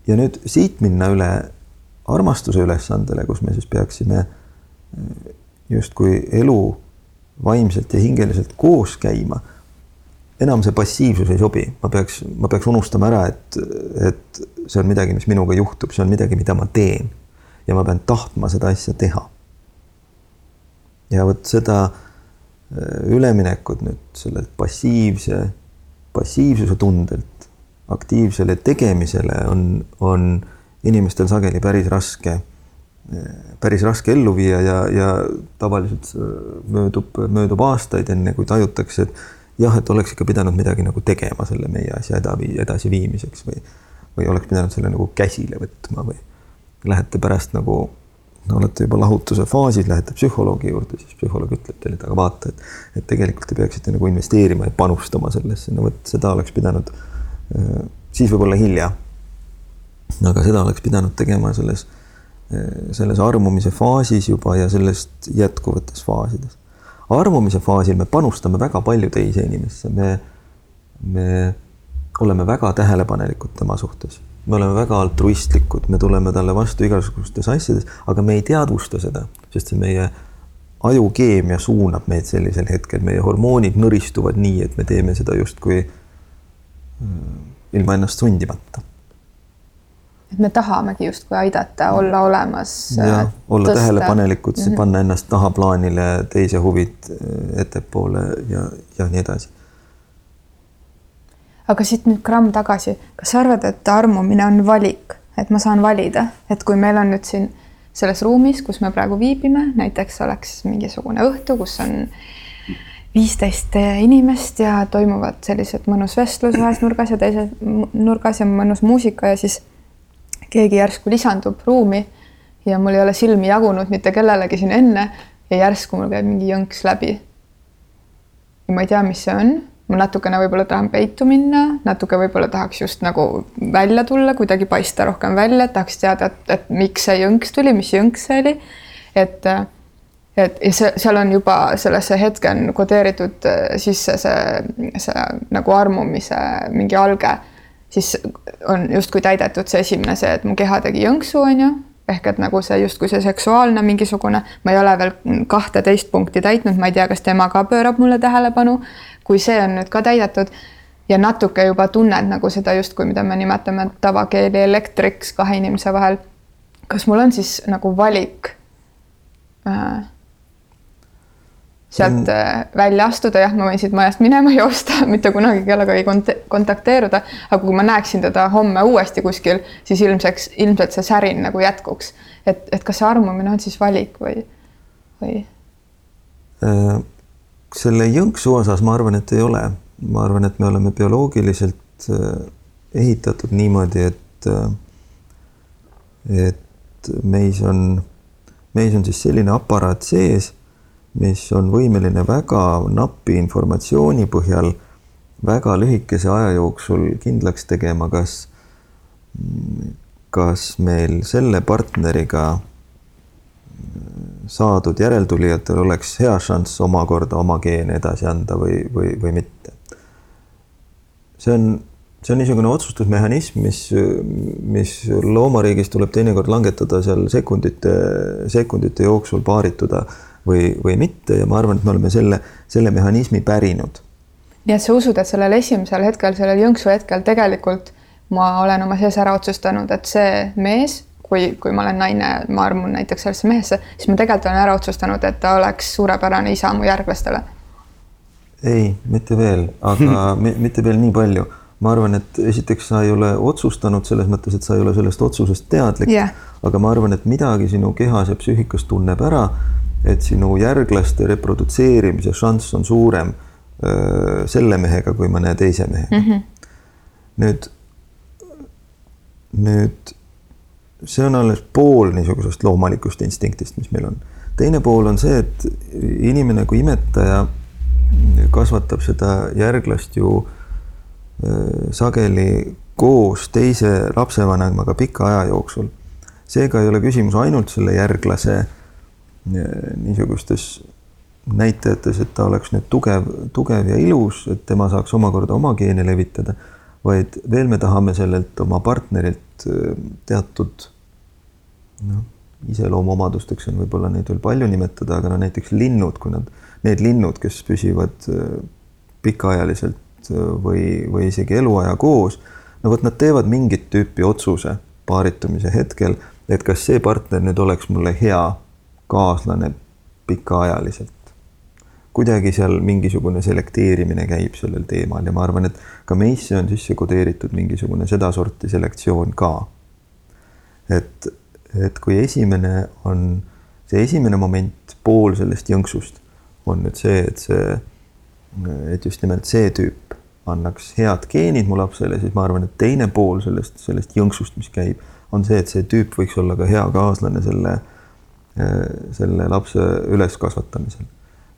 ja nüüd siit minna üle armastuse ülesandele, kus me siis peaksime justkui elu vaimselt ja hingeliselt koos käima enam see passiivsus ei sobi, ma peaks, ma peaks unustama ära, et, et see on midagi, mis minuga juhtub, see on midagi, mida ma teen. ja ma pean tahtma seda asja teha. ja vot seda äh, üleminekut nüüd sellelt passiivse, passiivsuse tundelt aktiivsele tegemisele on, on inimestel sageli päris raske, päris raske ellu viia ja, ja tavaliselt äh, möödub, möödub aastaid, enne kui tajutakse, et jah, et oleks ikka pidanud midagi nagu tegema selle meie asja edasi, edasiviimiseks või, või oleks pidanud selle nagu käsile võtma või lähete pärast nagu no olete juba lahutuse faasis, lähete psühholoogi juurde, siis psühholoog ütleb teile, et aga vaata, et, et tegelikult te peaksite nagu investeerima ja panustama sellesse, no vot seda oleks pidanud, äh, siis võib-olla hilja. Aga seda oleks pidanud tegema selles, äh, selles armumise faasis juba ja sellest jätkuvates faasides. Armumise faasil me panustame väga palju teise inimesse, me, me oleme väga tähelepanelikud tema suhtes, me oleme väga altruistlikud, me tuleme talle vastu igasugustes asjades, aga me ei teadvusta seda, sest see meie ajukeemia suunab meid sellisel hetkel, meie hormoonid nõristuvad nii, et me teeme seda justkui mm, ilma ennast sundimata et me tahamegi justkui aidata, olla olemas. jah, olla tõsta. tähelepanelikud mm, -hmm. panna ennast tahaplaanile, teise huvid äh, ettepoole ja, ja nii edasi. aga siit nüüd gramm tagasi, kas sa arvad, et armumine on valik, et ma saan valida, et kui meil on nüüd siin selles ruumis, kus me praegu viibime, näiteks oleks mingisugune õhtu, kus on viisteist inimest ja toimuvad sellised mõnus vestlus ühes nurgas ja teises nurgas ja mõnus muusika ja siis keegi järsku lisandub ruumi ja mul ei ole silmi jagunud mitte kellelegi siin enne ja järsku mul käib mingi jõnks läbi. ma ei tea, mis see on, ma natukene võib-olla tahan peitu minna, natuke võib-olla tahaks just nagu välja tulla, kuidagi paista rohkem välja, tahaks teada, et, et miks see jõnks tuli, mis jõnks see oli. et, et ja see, seal on juba sellesse hetke on kodeeritud sisse see, see nagu armumise mingi alge siis on justkui täidetud see esimene, see, et mu keha tegi jõnksu, on ju, ehk et nagu see justkui see seksuaalne mingisugune, ma ei ole veel kahteteist punkti täitnud, ma ei tea, kas tema ka pöörab mulle tähelepanu. kui see on nüüd ka täidetud ja natuke juba tunned nagu seda justkui, mida me nimetame tavakeeli elektriks kahe inimese vahel. kas mul on siis nagu valik äh, sealt mm. välja astuda, jah, ma võin siit majast minema joosta, mitte kunagi kellegagi kont kontakteeruda, aga kui ma näeksin teda homme uuesti kuskil, siis ilmseks, ilmselt see särin nagu jätkuks. et, et kas see armumine on siis valik või, või? Äh, selle jõnksu osas ma arvan, et ei ole, ma arvan, et me oleme bioloogiliselt äh, ehitatud niimoodi, et, et meis on, meis on siis selline aparaat sees mis on võimeline väga napi informatsiooni põhjal väga lühikese aja jooksul kindlaks tegema, kas, kas meil selle partneriga saadud järeltulijatel oleks hea šanss omakorda oma geene edasi anda või, või, või mitte. see on, see on niisugune otsustusmehhanism, mis, mis loomariigis tuleb teinekord langetada seal sekundite, sekundite jooksul paarituda või, või mitte ja ma arvan, et me oleme selle, selle mehhanismi pärinud. nii et sa usud, et sellel esimesel hetkel, sellel jõnksu hetkel tegelikult ma olen oma sees ära otsustanud, et see mees, kui, kui ma olen naine, ma armun näiteks sellesse mehesse, siis ma tegelikult olen ära otsustanud, et ta oleks suurepärane isa mu järglastele. ei, mitte veel, aga mitte veel nii palju. ma arvan, et esiteks sa ei ole otsustanud selles mõttes, et sa ei ole sellest otsusest teadlik yeah., aga ma arvan, et midagi sinu kehas ja psüühikas tunneb ära, et sinu järglaste reprodutseerimise šanss on suurem öö, selle mehega kui mõne teise mehega mm. -hmm. nüüd, nüüd see on alles pool niisugusest loomalikust instinktist, mis meil on. teine pool on see, et inimene kui imetaja kasvatab seda järglast ju äh, sageli koos teise lapsevanemaga pika aja jooksul. seega ei ole küsimus ainult selle järglase äh, niisugustes näitajates, et ta oleks nüüd tugev, tugev ja ilus, et tema saaks omakorda oma geene levitada, vaid veel me tahame sellelt oma partnerilt äh, teatud noh, iseloomuomadusteks on võib-olla neid veel palju nimetada, aga no näiteks linnud, kui nad, need linnud, kes püsivad äh, pikaajaliselt äh, või, või isegi eluaja koos, no vot, nad teevad mingit tüüpi otsuse paaritumise hetkel, et kas see partner nüüd oleks mulle hea kaaslane pikaajaliselt. kuidagi seal mingisugune selekteerimine käib sellel teemal ja ma arvan, et ka meisse on sisse kodeeritud mingisugune sedasorti selektsioon ka. et et kui esimene on, see esimene moment, pool sellest jõnksust on nüüd see, et see, et just nimelt see tüüp annaks head geenid mu lapsele, siis ma arvan, et teine pool sellest, sellest jõnksust, mis käib, on see, et see tüüp võiks olla ka hea kaaslane selle, selle lapse üleskasvatamisel.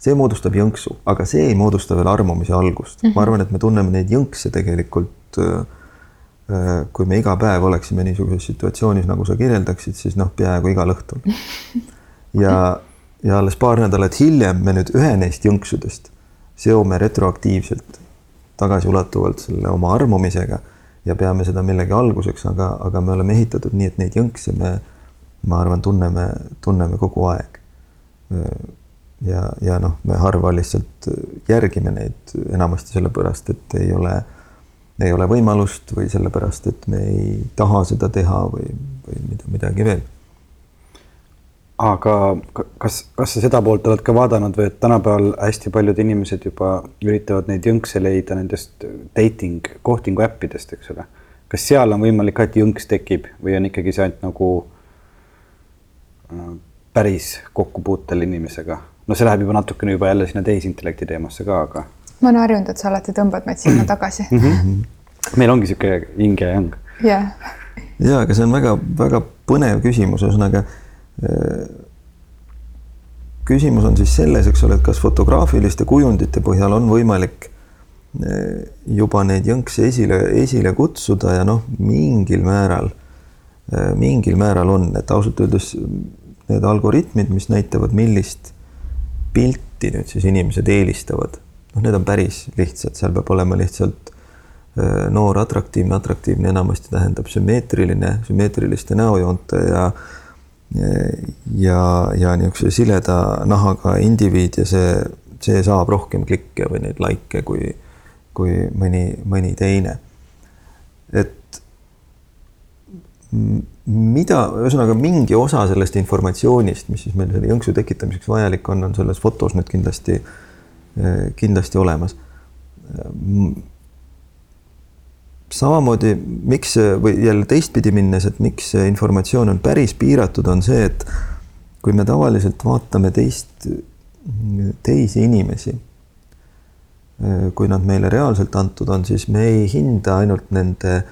see moodustab jõnksu, aga see ei moodusta veel armumise algust mm. -hmm. ma arvan, et me tunneme neid jõnkse tegelikult äh, Äh, kui me iga päev oleksime niisuguses situatsioonis, nagu sa kirjeldaksid, siis noh, peaaegu igal õhtul. ja, ja alles paar nädalat hiljem me nüüd ühe neist jõnksudest seome retroaktiivselt tagasiulatuvalt selle oma armumisega ja peame seda millegi alguseks, aga, aga me oleme ehitatud nii, et neid jõnkse me, ma arvan, tunneme, tunneme kogu aeg. ja, ja noh, me harva lihtsalt järgime neid enamasti sellepärast, et ei ole ei ole võimalust või sellepärast, et me ei taha seda teha või, või mida, midagi veel. aga kas, kas sa seda poolt oled ka vaadanud või et tänapäeval hästi paljud inimesed juba üritavad neid jõnkse leida nendest dating, kohtingu äppidest, eks ole. kas seal on võimalik ka, et jõnks tekib või on ikkagi see ainult nagu päris kokkupuutel inimesega? no see läheb juba natukene juba jälle sinna tehisintellekti teemasse ka, aga ma olen harjunud, et sa alati tõmbad meid sinna tagasi mm. -hmm. meil ongi sihuke hing ja jang. jah. ja, aga see on väga-väga põnev küsimus, ühesõnaga äh, küsimus on siis selles, eks ole, et kas fotograafiliste kujundite põhjal on võimalik äh, juba neid jõnkse esile, esile kutsuda ja noh, mingil määral, mingil määral on, et ausalt öeldes need algoritmid, mis näitavad, millist pilti nüüd siis inimesed eelistavad noh, need on päris lihtsad, seal peab olema lihtsalt äh, noor, atraktiivne, atraktiivne enamasti tähendab sümmeetriline, sümmeetriliste näojoonte ja ja, ja niisuguse sileda nahaga indiviid ja see, see saab rohkem klikke või neid likee kui, kui mõni, mõni teine. et mida, ühesõnaga mingi osa sellest informatsioonist, mis siis meil selle jõnksu tekitamiseks vajalik on, on selles fotos nüüd kindlasti Äh, kindlasti olemas. samamoodi, miks või jälle teistpidi minnes, et miks see informatsioon on päris piiratud, on see, et kui me tavaliselt vaatame teist, teisi inimesi, äh, kui nad meile reaalselt antud on, siis me ei hinda ainult nende, äh,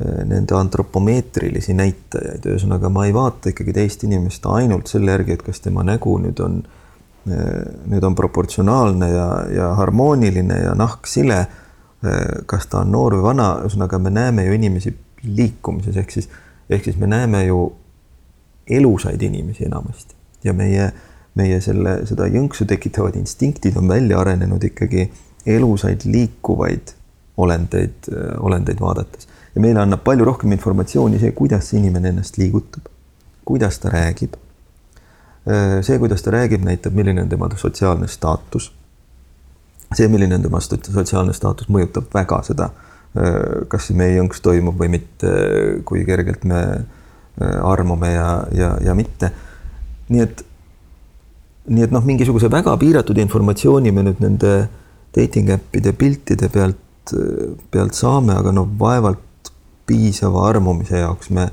nende antropomeetrilisi näitajaid, ühesõnaga ma ei vaata ikkagi teist inimest ainult selle järgi, et kas tema nägu nüüd on äh, nüüd on proportsionaalne ja, ja harmooniline ja nahk sile. kas ta on noor või vana, ühesõnaga me näeme ju inimesi liikumises, ehk siis, ehk siis me näeme ju elusaid inimesi enamasti. Ja meie, meie selle, seda jõnksu tekitavad instinktid on välja arenenud ikkagi elusaid liikuvaid olendeid, olendeid vaadates ja meile annab palju rohkem informatsiooni see, kuidas see inimene ennast liigutab, kuidas ta räägib Äh, see, kuidas ta räägib, näitab, milline on tema sotsiaalne staatus. see, milline on tema sotsiaalne staatus, mõjutab väga seda, äh, kas meie jõnks toimub või mitte, kui kergelt me armume ja, ja, ja mitte. nii et, nii et noh, mingisuguse väga piiratud informatsiooni me nüüd nende dating äppide piltide pealt, pealt saame, aga noh, vaevalt piisava armumise jaoks me,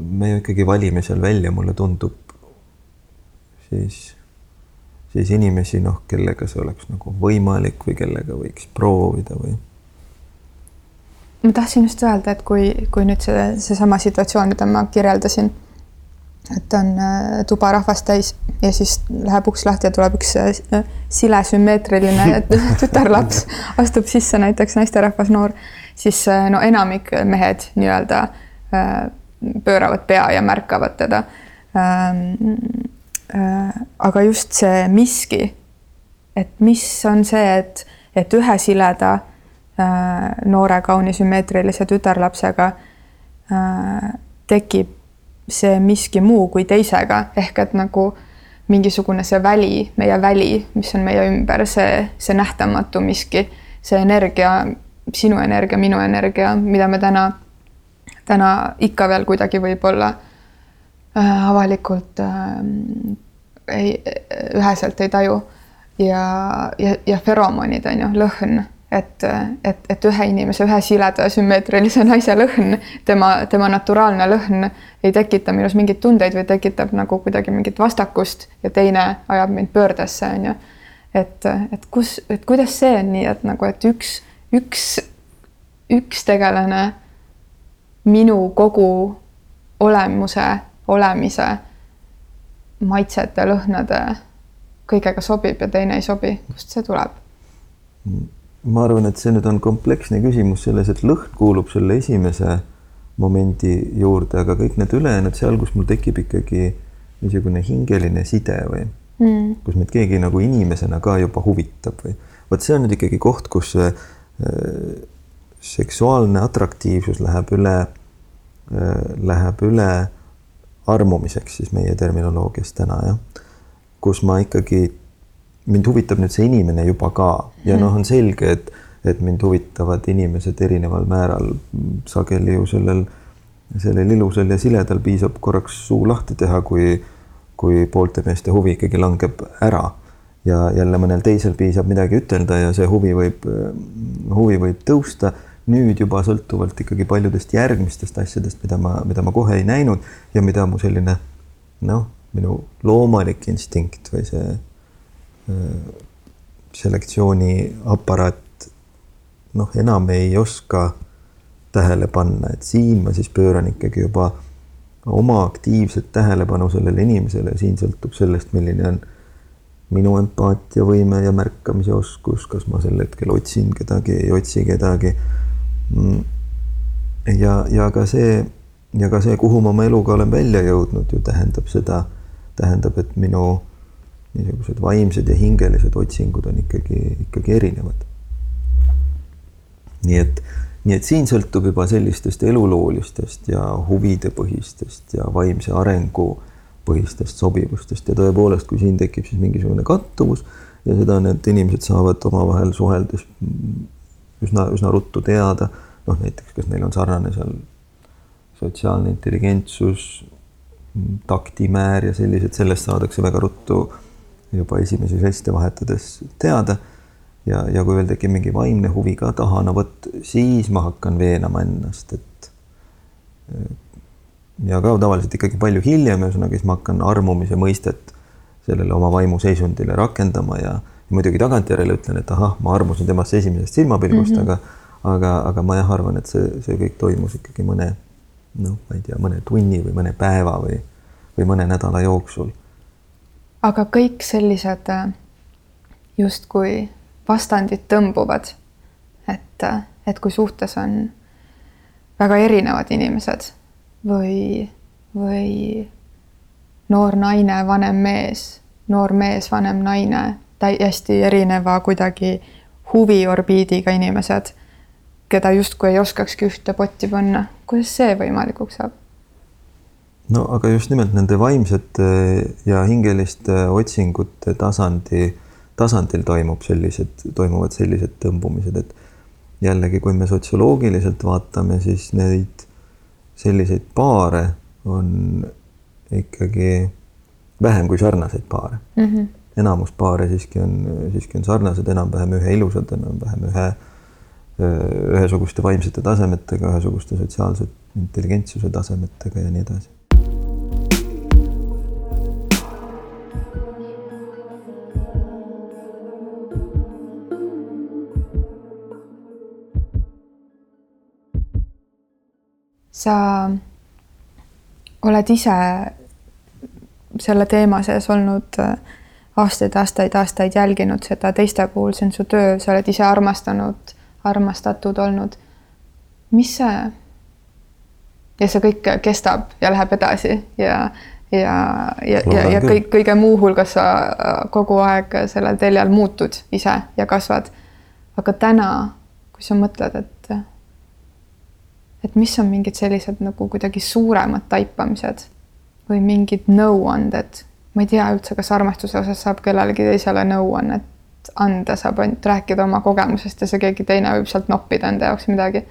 me ju ikkagi valime seal välja, mulle tundub, siis, siis inimesi, noh, kellega see oleks nagu võimalik või kellega võiks proovida või? Ma tahtsin just öelda, et kui, kui nüüd see, seesama situatsioon, mida ma kirjeldasin, et on äh, tuba rahvast täis ja siis läheb uks lahti ja tuleb üks äh, sile sümmeetriline tütarlaps, astub sisse näiteks naisterahvas noor, siis äh, no enamik mehed nii-öelda pööravad pea ja märkavad teda. Ähm, aga just see miski, et mis on see, et, et ühe sileda noore kauni sümmeetrilise tütarlapsega tekib see miski muu kui teisega, ehk et nagu mingisugune see väli, meie väli, mis on meie ümber, see, see nähtamatu miski, see energia, sinu energia, minu energia, mida me täna, täna ikka veel kuidagi võib-olla äh, avalikult äh, ei, üheselt ei taju. ja, ja, ja feromonid on ju, lõhn et, et, et ühe inimese, ühe sileda sümmeetrilise naise lõhn, tema, tema naturaalne lõhn ei tekita minus mingeid tundeid või tekitab nagu kuidagi mingit vastakust ja teine ajab mind pöördesse, on ju. et, et kus, et kuidas see on nii, et nagu, et üks, üks, üks tegelane minu kogu olemuse, olemise, maitsete, lõhnade kõigega sobib ja teine ei sobi, kust see tuleb? Ma arvan, et see nüüd on kompleksne küsimus selles, et lõhn kuulub selle esimese momendi juurde, aga kõik need ülejäänud seal, kus mul tekib ikkagi niisugune hingeline side või mm. kus meid keegi nagu inimesena ka juba huvitab või vot see on nüüd ikkagi koht, kus äh, seksuaalne atraktiivsus läheb üle äh,, läheb üle armumiseks siis meie terminoloogias täna jah, kus ma ikkagi mind huvitab nüüd see inimene juba ka. Ja noh, on selge, et, et mind huvitavad inimesed erineval määral. sageli ju sellel, sellel ilusal ja siledal piisab korraks suu lahti teha, kui, kui poolte meeste huvi ikkagi langeb ära. Ja jälle mõnel teisel piisab midagi ütelda ja see huvi võib, huvi võib tõusta. Nüüd juba sõltuvalt ikkagi paljudest järgmistest asjadest, mida ma, mida ma kohe ei näinud ja mida mu selline noh, minu loomulik instinkt või see selektsiooniaparaat noh, enam ei oska tähele panna, et siin ma siis pööran ikkagi juba oma aktiivset tähelepanu sellele inimesele, siin sõltub sellest, milline on minu empaatiavõime ja märkamise oskus, kas ma sel hetkel otsin kedagi, ei otsi kedagi. Mm. ja, ja ka see ja ka see, kuhu ma oma eluga olen välja jõudnud, ju tähendab seda, tähendab, et minu niisugused vaimsed ja hingelised otsingud on ikkagi, ikkagi erinevad. nii et, nii et siin sõltub juba sellistest eluloolistest ja huvidepõhistest ja vaimse arengu põhistest sobivustest ja tõepoolest, kui siin tekib siis mingisugune kattuvus ja seda need inimesed saavad omavahel suheldes üsna, üsna ruttu teada, noh näiteks, kas neil on sarnane seal sotsiaalne intelligentsus, taktimäär ja sellised, sellest saadakse väga ruttu juba esimesi žeste vahetades teada. ja, ja kui veel tekib mingi vaimne huvi ka taha, no vot siis ma hakkan veenama ennast, et. ja ka tavaliselt ikkagi palju hiljem, ühesõnaga siis ma hakkan armumise mõistet sellele oma vaimuseisundile rakendama ja, ja muidugi tagantjärele ütlen, et ahah, ma armusin temasse esimesest silmapilgust mm, -hmm. aga aga, aga ma jah arvan, et see, see kõik toimus ikkagi mõne noh, ma ei tea, mõne tunni või mõne päeva või, või mõne nädala jooksul aga kõik sellised äh, justkui vastandid tõmbuvad. et, äh, et kui suhtes on väga erinevad inimesed või, või noor naine, vanem mees, noor mees, vanem naine, täiesti erineva kuidagi huviorbiidiga inimesed, keda justkui ei oskakski ühte potti panna. kuidas see võimalikuks saab? No aga just nimelt nende vaimsete ja hingeliste otsingute tasandi, tasandil toimub sellised, toimuvad sellised tõmbumised, et jällegi, kui me sotsioloogiliselt vaatame, siis neid selliseid paare on ikkagi vähem kui sarnaseid paare mm. -hmm. enamus paare siiski on, siiski on sarnased, enam-vähem ühe ilusad, enam-vähem ühe, ühesuguste vaimsete tasemetega, ühesuguste sotsiaalse intelligentsuse tasemetega ja nii edasi. Sa oled ise selle teema sees olnud äh, aastaid, aastaid, aastaid jälginud seda teiste puhul, see on su töö, sa oled ise armastanud, armastatud olnud. mis see ja see kõik kestab ja läheb edasi ja, ja, ja, ja, ja kõik, kõige muu hulgas sa kogu aeg sellel teljel muutud ise ja kasvad. aga täna, kui sa mõtled, et, et mis on mingid sellised nagu kuidagi suuremad taipamised või mingid nõuanded, ma ei tea üldse, kas armastuse osas saab kellelegi teisele nõuannet anda, saab ainult rääkida oma kogemusest ja see keegi teine võib sealt noppida enda jaoks midagi.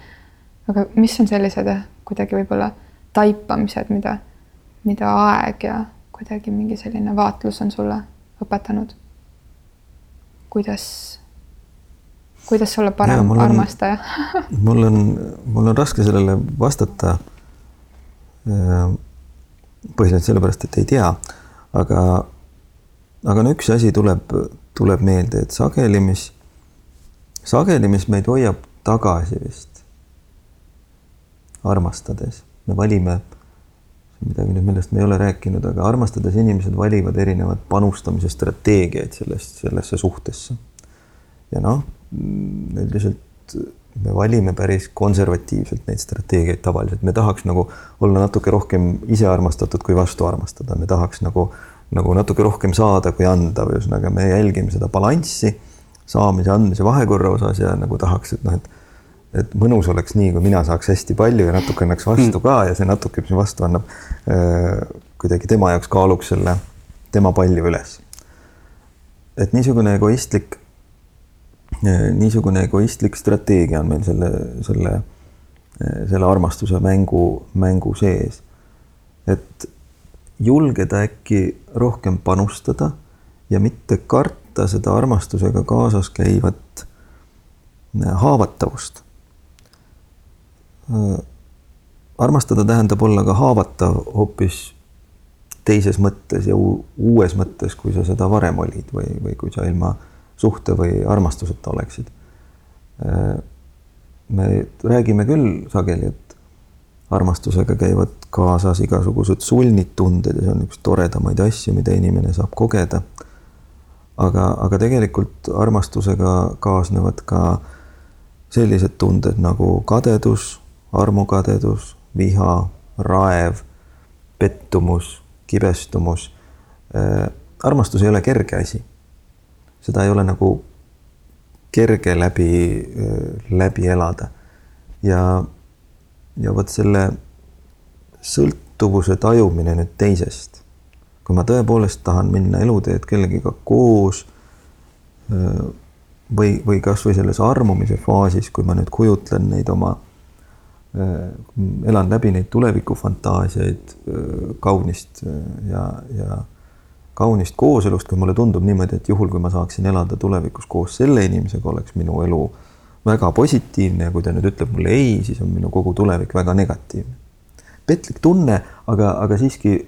aga mis on sellised jah, kuidagi võib-olla taipamised, mida, mida aeg ja kuidagi mingi selline vaatlus on sulle õpetanud? kuidas, kuidas olla parem ja, armastaja? mul on, mul on raske sellele vastata. Põhiliselt sellepärast, et ei tea, aga, aga no üks asi tuleb, tuleb meelde, et sageli, mis, sageli, mis meid hoiab tagasi vist armastades, me valime midagi nüüd, millest me ei ole rääkinud, aga armastades inimesed valivad erinevad panustamise strateegiaid sellest, sellesse suhtesse. ja noh, üldiselt me valime päris konservatiivselt neid strateegiaid tavaliselt, me tahaks nagu olla natuke rohkem ise armastatud kui vastu armastada, me tahaks nagu, nagu natuke rohkem saada kui anda, või ühesõnaga me jälgime seda balanssi saamise, andmise vahekorra osas ja nagu tahaks, et noh, et et mõnus oleks nii, kui mina saaks hästi palju ja natuke annaks vastu ka ja see natuke, mis vastu annab äh,, kuidagi tema jaoks kaaluks selle tema palju üles. et niisugune egoistlik niisugune egoistlik strateegia on meil selle, selle, selle armastuse mängu, mängu sees. et julgeda äkki rohkem panustada ja mitte karta seda armastusega kaasas käivat haavatavust. armastada tähendab olla ka haavatav hoopis teises mõttes ja uues mõttes, kui sa seda varem olid või, või kui sa ilma suhte või armastuseta oleksid. me räägime küll sageli, et armastusega käivad kaasas igasugused sulnid tunded ja see on üks toredamaid asju, mida inimene saab kogeda. aga, aga tegelikult armastusega kaasnevad ka sellised tunded nagu kadedus, armukadedus, viha, raev, pettumus, kibestumus. armastus ei ole kerge asi seda ei ole nagu kerge läbi, läbi elada. ja, ja vot selle sõltuvuse tajumine nüüd teisest, kui ma tõepoolest tahan minna eluteed kellegiga koos või, või kasvõi selles armumise faasis, kui ma nüüd kujutlen neid oma, elan läbi neid tulevikufantaasiaid kaunist ja, ja kaunist kooselust, kui mulle tundub niimoodi, et juhul, kui ma saaksin elada tulevikus koos selle inimesega, oleks minu elu väga positiivne ja kui ta nüüd ütleb mulle ei, siis on minu kogu tulevik väga negatiivne. petlik tunne, aga, aga siiski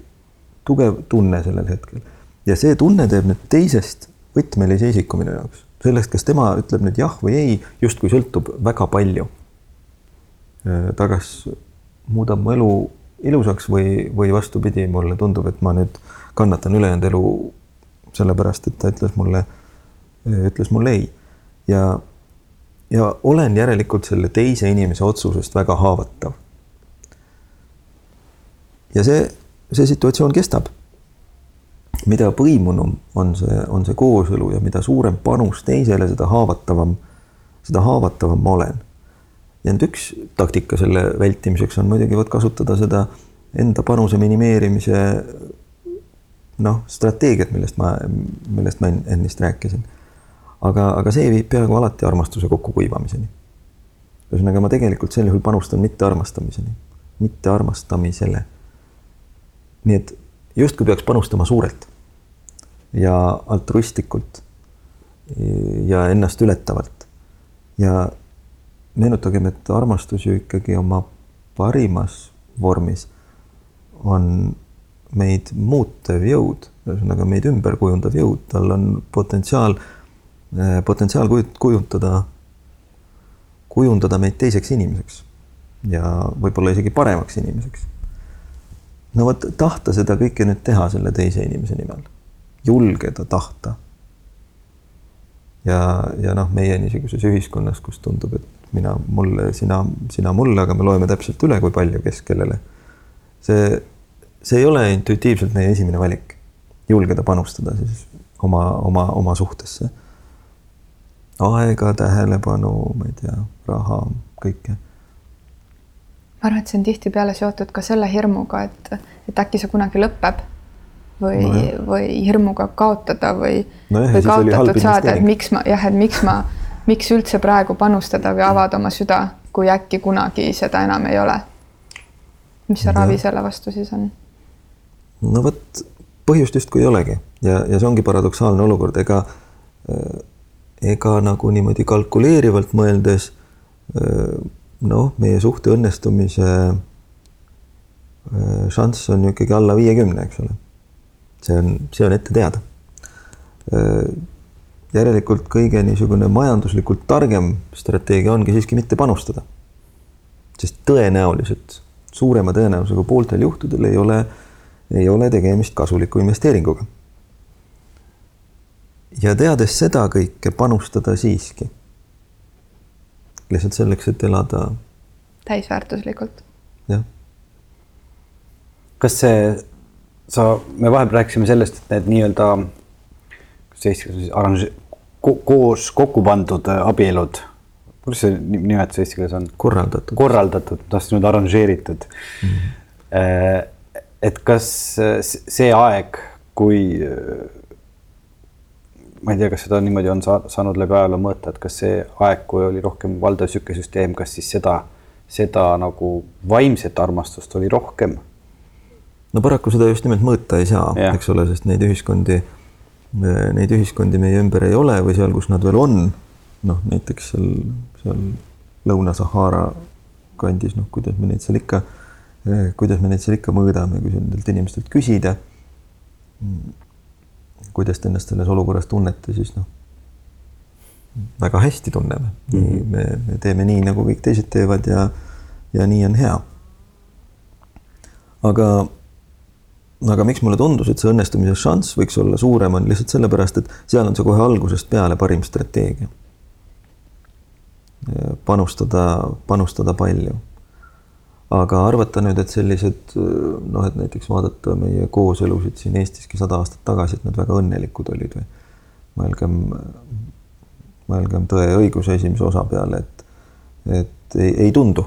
tugev tunne sellel hetkel. ja see tunne teeb nüüd teisest võtmelise isiku minu jaoks. sellest, kas tema ütleb nüüd jah või ei, justkui sõltub väga palju. ta kas muudab mu elu ilusaks või, või vastupidi, mulle tundub, et ma nüüd kannatan ülejäänud elu sellepärast, et ta ütles mulle, ütles mulle ei. ja, ja olen järelikult selle teise inimese otsusest väga haavatav. ja see, see situatsioon kestab. mida põimunum on see, on see kooselu ja mida suurem panus teisele, seda haavatavam, seda haavatavam ma olen. ja nüüd üks taktika selle vältimiseks on muidugi vot kasutada seda enda panuse minimeerimise noh, strateegiat, millest ma, millest ma ennist rääkisin. aga, aga see viib peaaegu alati armastuse kokkukuivamiseni. ühesõnaga, ma tegelikult sel juhul panustan mitte armastamiseni, mitte armastamisele, nii et justkui peaks panustama suurelt ja altruistlikult ja ennast ületavalt. ja meenutagem, et armastus ju ikkagi oma parimas vormis on meid muutev jõud, ühesõnaga meid ümber kujundav jõud, tal on potentsiaal, potentsiaal kujutada, kujundada meid teiseks inimeseks ja võib-olla isegi paremaks inimeseks. no vot, tahta seda kõike nüüd teha selle teise inimese nimel, julgeda tahta. ja, ja noh, meie niisuguses ühiskonnas, kus tundub, et mina mulle, sina, sina mulle, aga me loeme täpselt üle, kui palju, kes kellele. see, see ei ole intuitiivselt meie esimene valik, julgeda panustada siis oma, oma, oma suhtesse. aega, tähelepanu, ma ei tea, raha, kõike ma arvan, et see on tihtipeale seotud ka selle hirmuga, et, et äkki see kunagi lõpeb või no, või hirmuga kaotada või no, või kaotatud saada, et miks ma jah, et miks ma, miks üldse praegu panustada või avada oma süda, kui äkki kunagi seda enam ei ole. mis see ravi selle vastu siis on? No vot, põhjust justkui ei olegi ja, ja see ongi paradoksaalne olukord, ega ega nagu niimoodi kalkuleerivalt mõeldes noh, meie suhte õnnestumise äh, šanss on ju ikkagi alla viiekümne, eks ole. see on, see on ette teada. Äh, järelikult kõige niisugune majanduslikult targem strateegia ongi siiski mitte panustada. sest tõenäoliselt, suurema tõenäosusega pooltel juhtudel ei ole, ei ole tegemist kasuliku investeeringuga. ja teades seda kõike, panustada siiski lihtsalt selleks, et elada. täisväärtuslikult. jah. kas see, sa, me vahepeal rääkisime sellest, et need nii-öelda, kuidas eesti keeles arranž-, koos kokku pandud äh, abielud, kuidas see nimetus eesti keeles on? korraldatud. korraldatud, tahtsin öelda arranžeeritud mm. -hmm. Et kas see aeg, kui ma ei tea, kas seda niimoodi on sa saanud läbi ajaloo mõõta, et kas see aeg, kui oli rohkem valdav niisugune süsteem, kas siis seda, seda nagu vaimset armastust oli rohkem? no paraku seda just nimelt mõõta ei saa, eks ole, sest neid ühiskondi, neid ühiskondi meie ümber ei ole või seal, kus nad veel on, noh, näiteks seal, seal Lõuna-Sahara kandis, noh, kuidas me neid seal ikka, kuidas me neid seal ikka mõõdame, kui nendelt inimestelt küsida kuidas te ennast selles olukorras tunnete, siis noh, väga hästi tunneme mm. -hmm. nii me, me teeme nii, nagu kõik teised teevad ja, ja nii on hea. aga, aga miks mulle tundus, et see õnnestumise šanss võiks olla suurem, on lihtsalt sellepärast, et seal on see kohe algusest peale parim strateegia. panustada, panustada palju aga arvata nüüd, et sellised noh, et näiteks vaadata meie kooselusid siin Eestiski sada aastat tagasi, et nad väga õnnelikud olid või mõelgem, mõelgem Tõe ja õiguse esimese osa peale, et, et ei, ei tundu.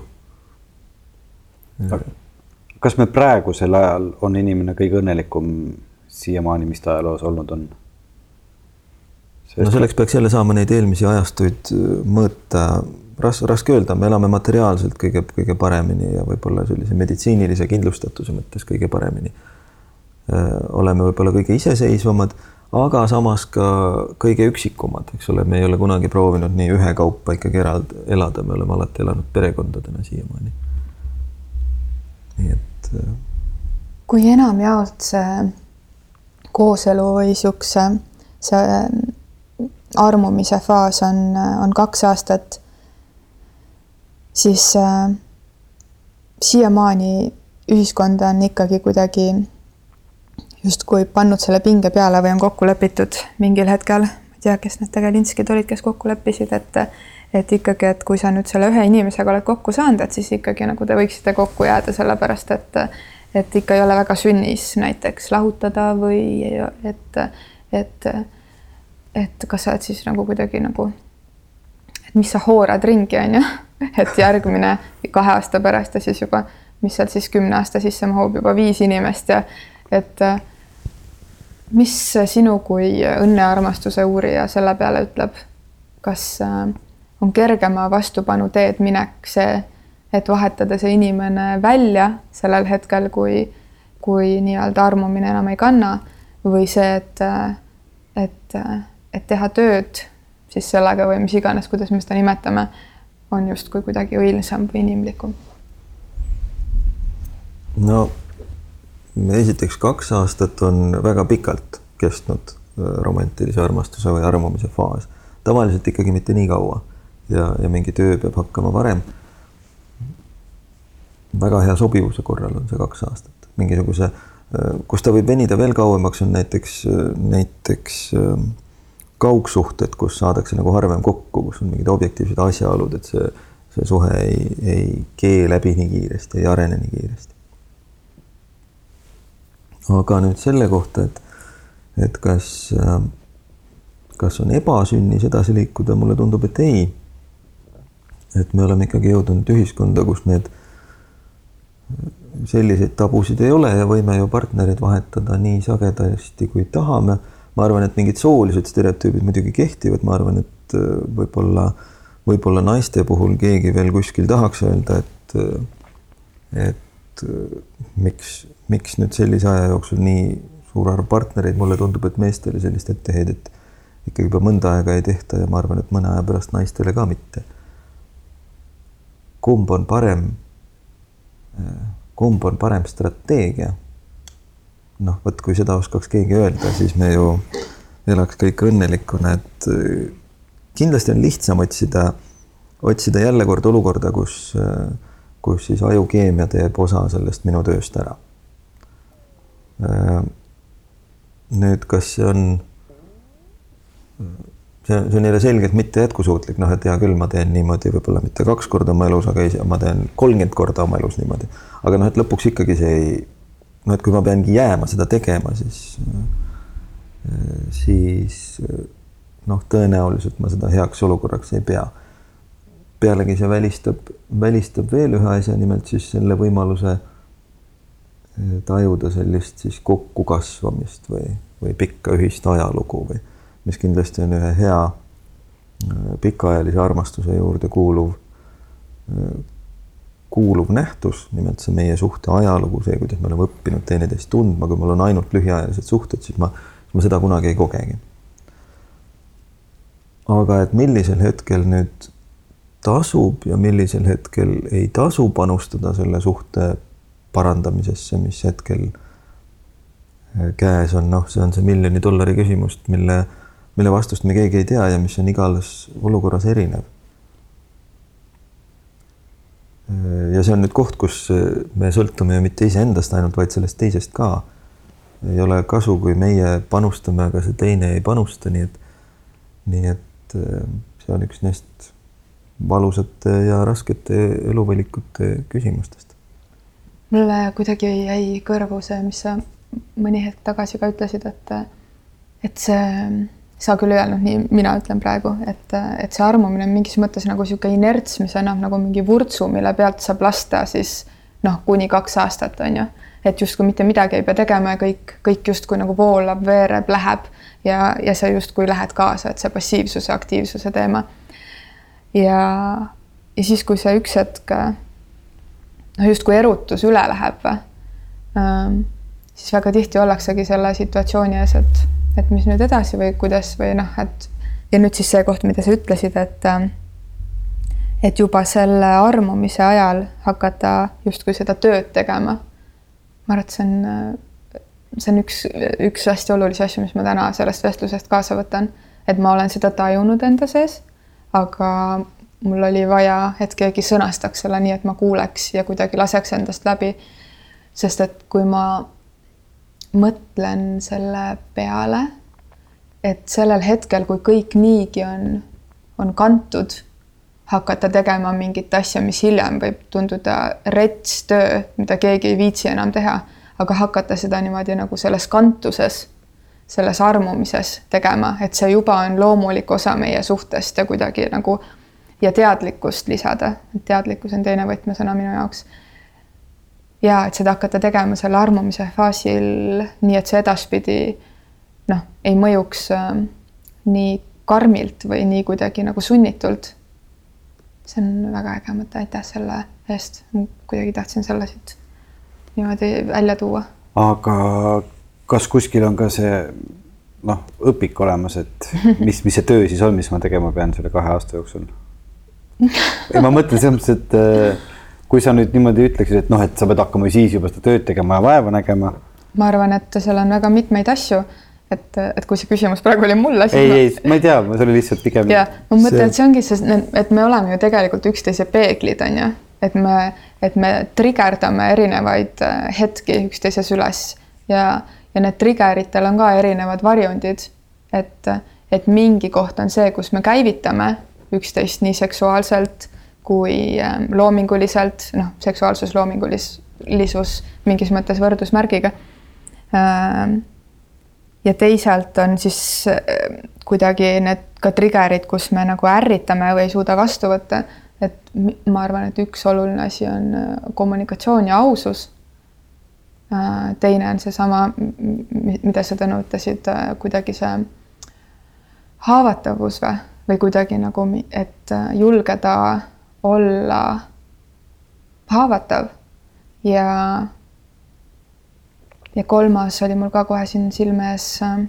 kas me praegusel ajal on inimene kõige õnnelikum siiamaani, mis ta ajaloos olnud on? no selleks peaks jälle saama neid eelmisi ajastuid mõõta ras-, raske öelda, me elame materiaalselt kõige, kõige paremini ja võib-olla sellise meditsiinilise kindlustatuse mõttes kõige paremini. oleme võib-olla kõige iseseisvamad, aga samas ka kõige üksikumad, eks ole, me ei ole kunagi proovinud nii ühekaupa ikkagi eraldi elada, me oleme alati elanud perekondadena siiamaani. nii et. kui enamjaolt see kooselu või siukse, see armumise faas on, on kaks aastat siis äh, siiamaani ühiskond on ikkagi kuidagi justkui pannud selle pinge peale või on kokku lepitud mingil hetkel, ma ei tea, kes need tegelinskid olid, kes kokku leppisid, et et ikkagi, et kui sa nüüd selle ühe inimesega oled kokku saanud, et siis ikkagi nagu te võiksite kokku jääda, sellepärast et et ikka ei ole väga sünnis näiteks lahutada või et, et et kas sa oled siis nagu kuidagi nagu, mis sa hoorad ringi, on ju et järgmine kahe aasta pärast ja siis juba, mis sealt siis kümne aasta sisse mahub juba viis inimest ja et mis sinu kui õnnearmastuse uurija selle peale ütleb? kas äh, on kergema vastupanu teed minek see, et vahetada see inimene välja sellel hetkel, kui, kui nii-öelda armumine enam ei kanna või see, et, et, et teha tööd siis sellega või mis iganes, kuidas me seda nimetame, on justkui kuidagi õilsam või inimlikum. no esiteks kaks aastat on väga pikalt kestnud äh, romantilise armastuse või armumise faas. tavaliselt ikkagi mitte nii kaua ja, ja mingi töö peab hakkama varem. väga hea sobivuse korral on see kaks aastat, mingisuguse, äh, kus ta võib venida veel kauemaks, on näiteks, äh, näiteks kaugsuhted, kus saadakse nagu harvem kokku, kus on mingid objektiivsed asjaolud, et see, see suhe ei, ei kee läbi nii kiiresti, ei arene nii kiiresti aga nüüd selle kohta, et, et kas, kas on ebasünnis edasi liikuda, mulle tundub, et ei. et me oleme ikkagi jõudnud ühiskonda, kus need selliseid tabusid ei ole ja võime ju partnereid vahetada nii sagedasti, kui tahame. Ma arvan, et mingid soolised stereotüübid muidugi kehtivad, ma arvan, et äh, võib-olla, võib-olla naiste puhul keegi veel kuskil tahaks öelda, et, äh, et miks miks nüüd sellise aja jooksul nii suur arv partnereid, mulle tundub, et meestele sellist etteheidet ikkagi juba mõnda aega ei tehta ja ma arvan, et mõne aja pärast naistele ka mitte. kumb on parem, kumb on parem strateegia? Noh, vot kui seda oskaks keegi öelda, siis me ju elaks kõik õnnelikuna, et kindlasti on lihtsam otsida, otsida jälle kord olukorda, kus, kus siis ajukeemia teeb osa sellest minu tööst ära Äh, nüüd, kas see on, see on, see on jälle selgelt mitte jätkusuutlik, noh, et hea küll, ma teen niimoodi võib-olla mitte kaks korda oma elus, aga ei, ma teen kolmkümmend korda oma elus niimoodi. aga noh, et lõpuks ikkagi see ei, noh, et kui ma peangi jääma seda tegema, siis, siis noh, tõenäoliselt ma seda heaks olukorraks ei pea. pealegi see välistab, välistab veel ühe asja, nimelt siis selle võimaluse tajuda sellist siis kokkukasvamist või, või pikka ühist ajalugu või mis kindlasti on ühe hea äh, pikaajalise armastuse juurde kuuluv, äh, kuuluv nähtus, nimelt see meie suhte ajalugu, see, kuidas me oleme õppinud teineteist tundma, kui mul on ainult lühiajalised suhted, siis ma, ma seda kunagi ei kogegi. aga et millisel hetkel nüüd tasub ja millisel hetkel ei tasu panustada selle suhte parandamisesse, mis hetkel äh, käes on, noh, see on see miljoni dollari küsimus, mille, mille vastust me keegi ei tea ja mis on igas olukorras erinev. Äh, ja see on nüüd koht, kus äh, me sõltume ju mitte iseendast ainult, vaid sellest teisest ka. ei ole kasu, kui meie panustame, aga see teine ei panusta, nii et, nii et see on üks neist valusate ja raskete eluvalikute küsimustest mulle kuidagi jäi kõrvu see, mis sa mõni hetk tagasi ka ütlesid, et et see, sa küll ei öelnud nii, mina ütlen praegu, et, et see armumine on mingis mõttes nagu niisugune inerts, mis annab nagu mingi vurtsu, mille pealt saab lasta siis noh, kuni kaks aastat on ju, et justkui mitte midagi ei pea tegema ja kõik, kõik justkui nagu voolab, veereb, läheb ja, ja sa justkui lähed kaasa, et see passiivsuse, aktiivsuse teema. ja, ja siis, kui see üks hetk noh, justkui erutus üle läheb ähm,, siis väga tihti ollaksegi selle situatsiooni ees, et, et mis nüüd edasi või kuidas või noh, et ja nüüd siis see koht, mida sa ütlesid, et ähm, et juba selle armumise ajal hakata justkui seda tööd tegema. ma arvan, et see on, see on üks, üks hästi olulisi asju, mis ma täna sellest vestlusest kaasa võtan, et ma olen seda tajunud enda sees, aga mul oli vaja, et keegi sõnastaks selle nii, et ma kuuleks ja kuidagi laseks endast läbi. sest et kui ma mõtlen selle peale, et sellel hetkel, kui kõik niigi on, on kantud, hakata tegema mingit asja, mis hiljem võib tunduda rets töö, mida keegi ei viitsi enam teha, aga hakata seda niimoodi nagu selles kantuses, selles armumises tegema, et see juba on loomulik osa meie suhtest ja kuidagi nagu ja teadlikkust lisada, teadlikkus on teine võtmesõna minu jaoks. Ja et seda hakata tegema selle armumise faasil, nii et see edaspidi noh, ei mõjuks äh, nii karmilt või nii kuidagi nagu sunnitult. see on väga äge mõte, aitäh selle eest, kuidagi tahtsin selle siit niimoodi välja tuua aga kas kuskil on ka see noh, õpik olemas, et mis, mis see töö siis on, mis ma tegema pean selle kahe aasta jooksul? ja ma mõtlen selles mõttes, et äh, kui sa nüüd niimoodi ütleksid, et noh, et sa pead hakkama siis juba seda tööd tegema ja vaeva nägema. ma arvan, et seal on väga mitmeid asju, et, et kui see küsimus praegu oli mulle. ei ma..., ei, ma ei tea, see oli lihtsalt pigem. ja ma mõtlen, et see ongi see, et me oleme ju tegelikult üksteise peeglid, on ju, et me, et me trigerdame erinevaid äh, hetki üksteises üles ja, ja need trigeritel on ka erinevad varjundid, et, et mingi koht on see, kus me käivitame üksteist nii seksuaalselt kui ähm, loominguliselt, noh, seksuaalsus, loomingulisus mingis mõttes võrdusmärgiga. Ähm, ja teisalt on siis äh, kuidagi need ka trigger'id, kus me nagu ärritame või ei suuda vastu võtta. et ma arvan, et üks oluline asi on äh, kommunikatsioon ja ausus. Äh, teine on seesama, mida sa täna ütlesid, kuidagi see haavatavus või, või kuidagi nagu, et julgeda olla haavatav ja ja kolmas oli mul ka kohe siin silme ees äh,.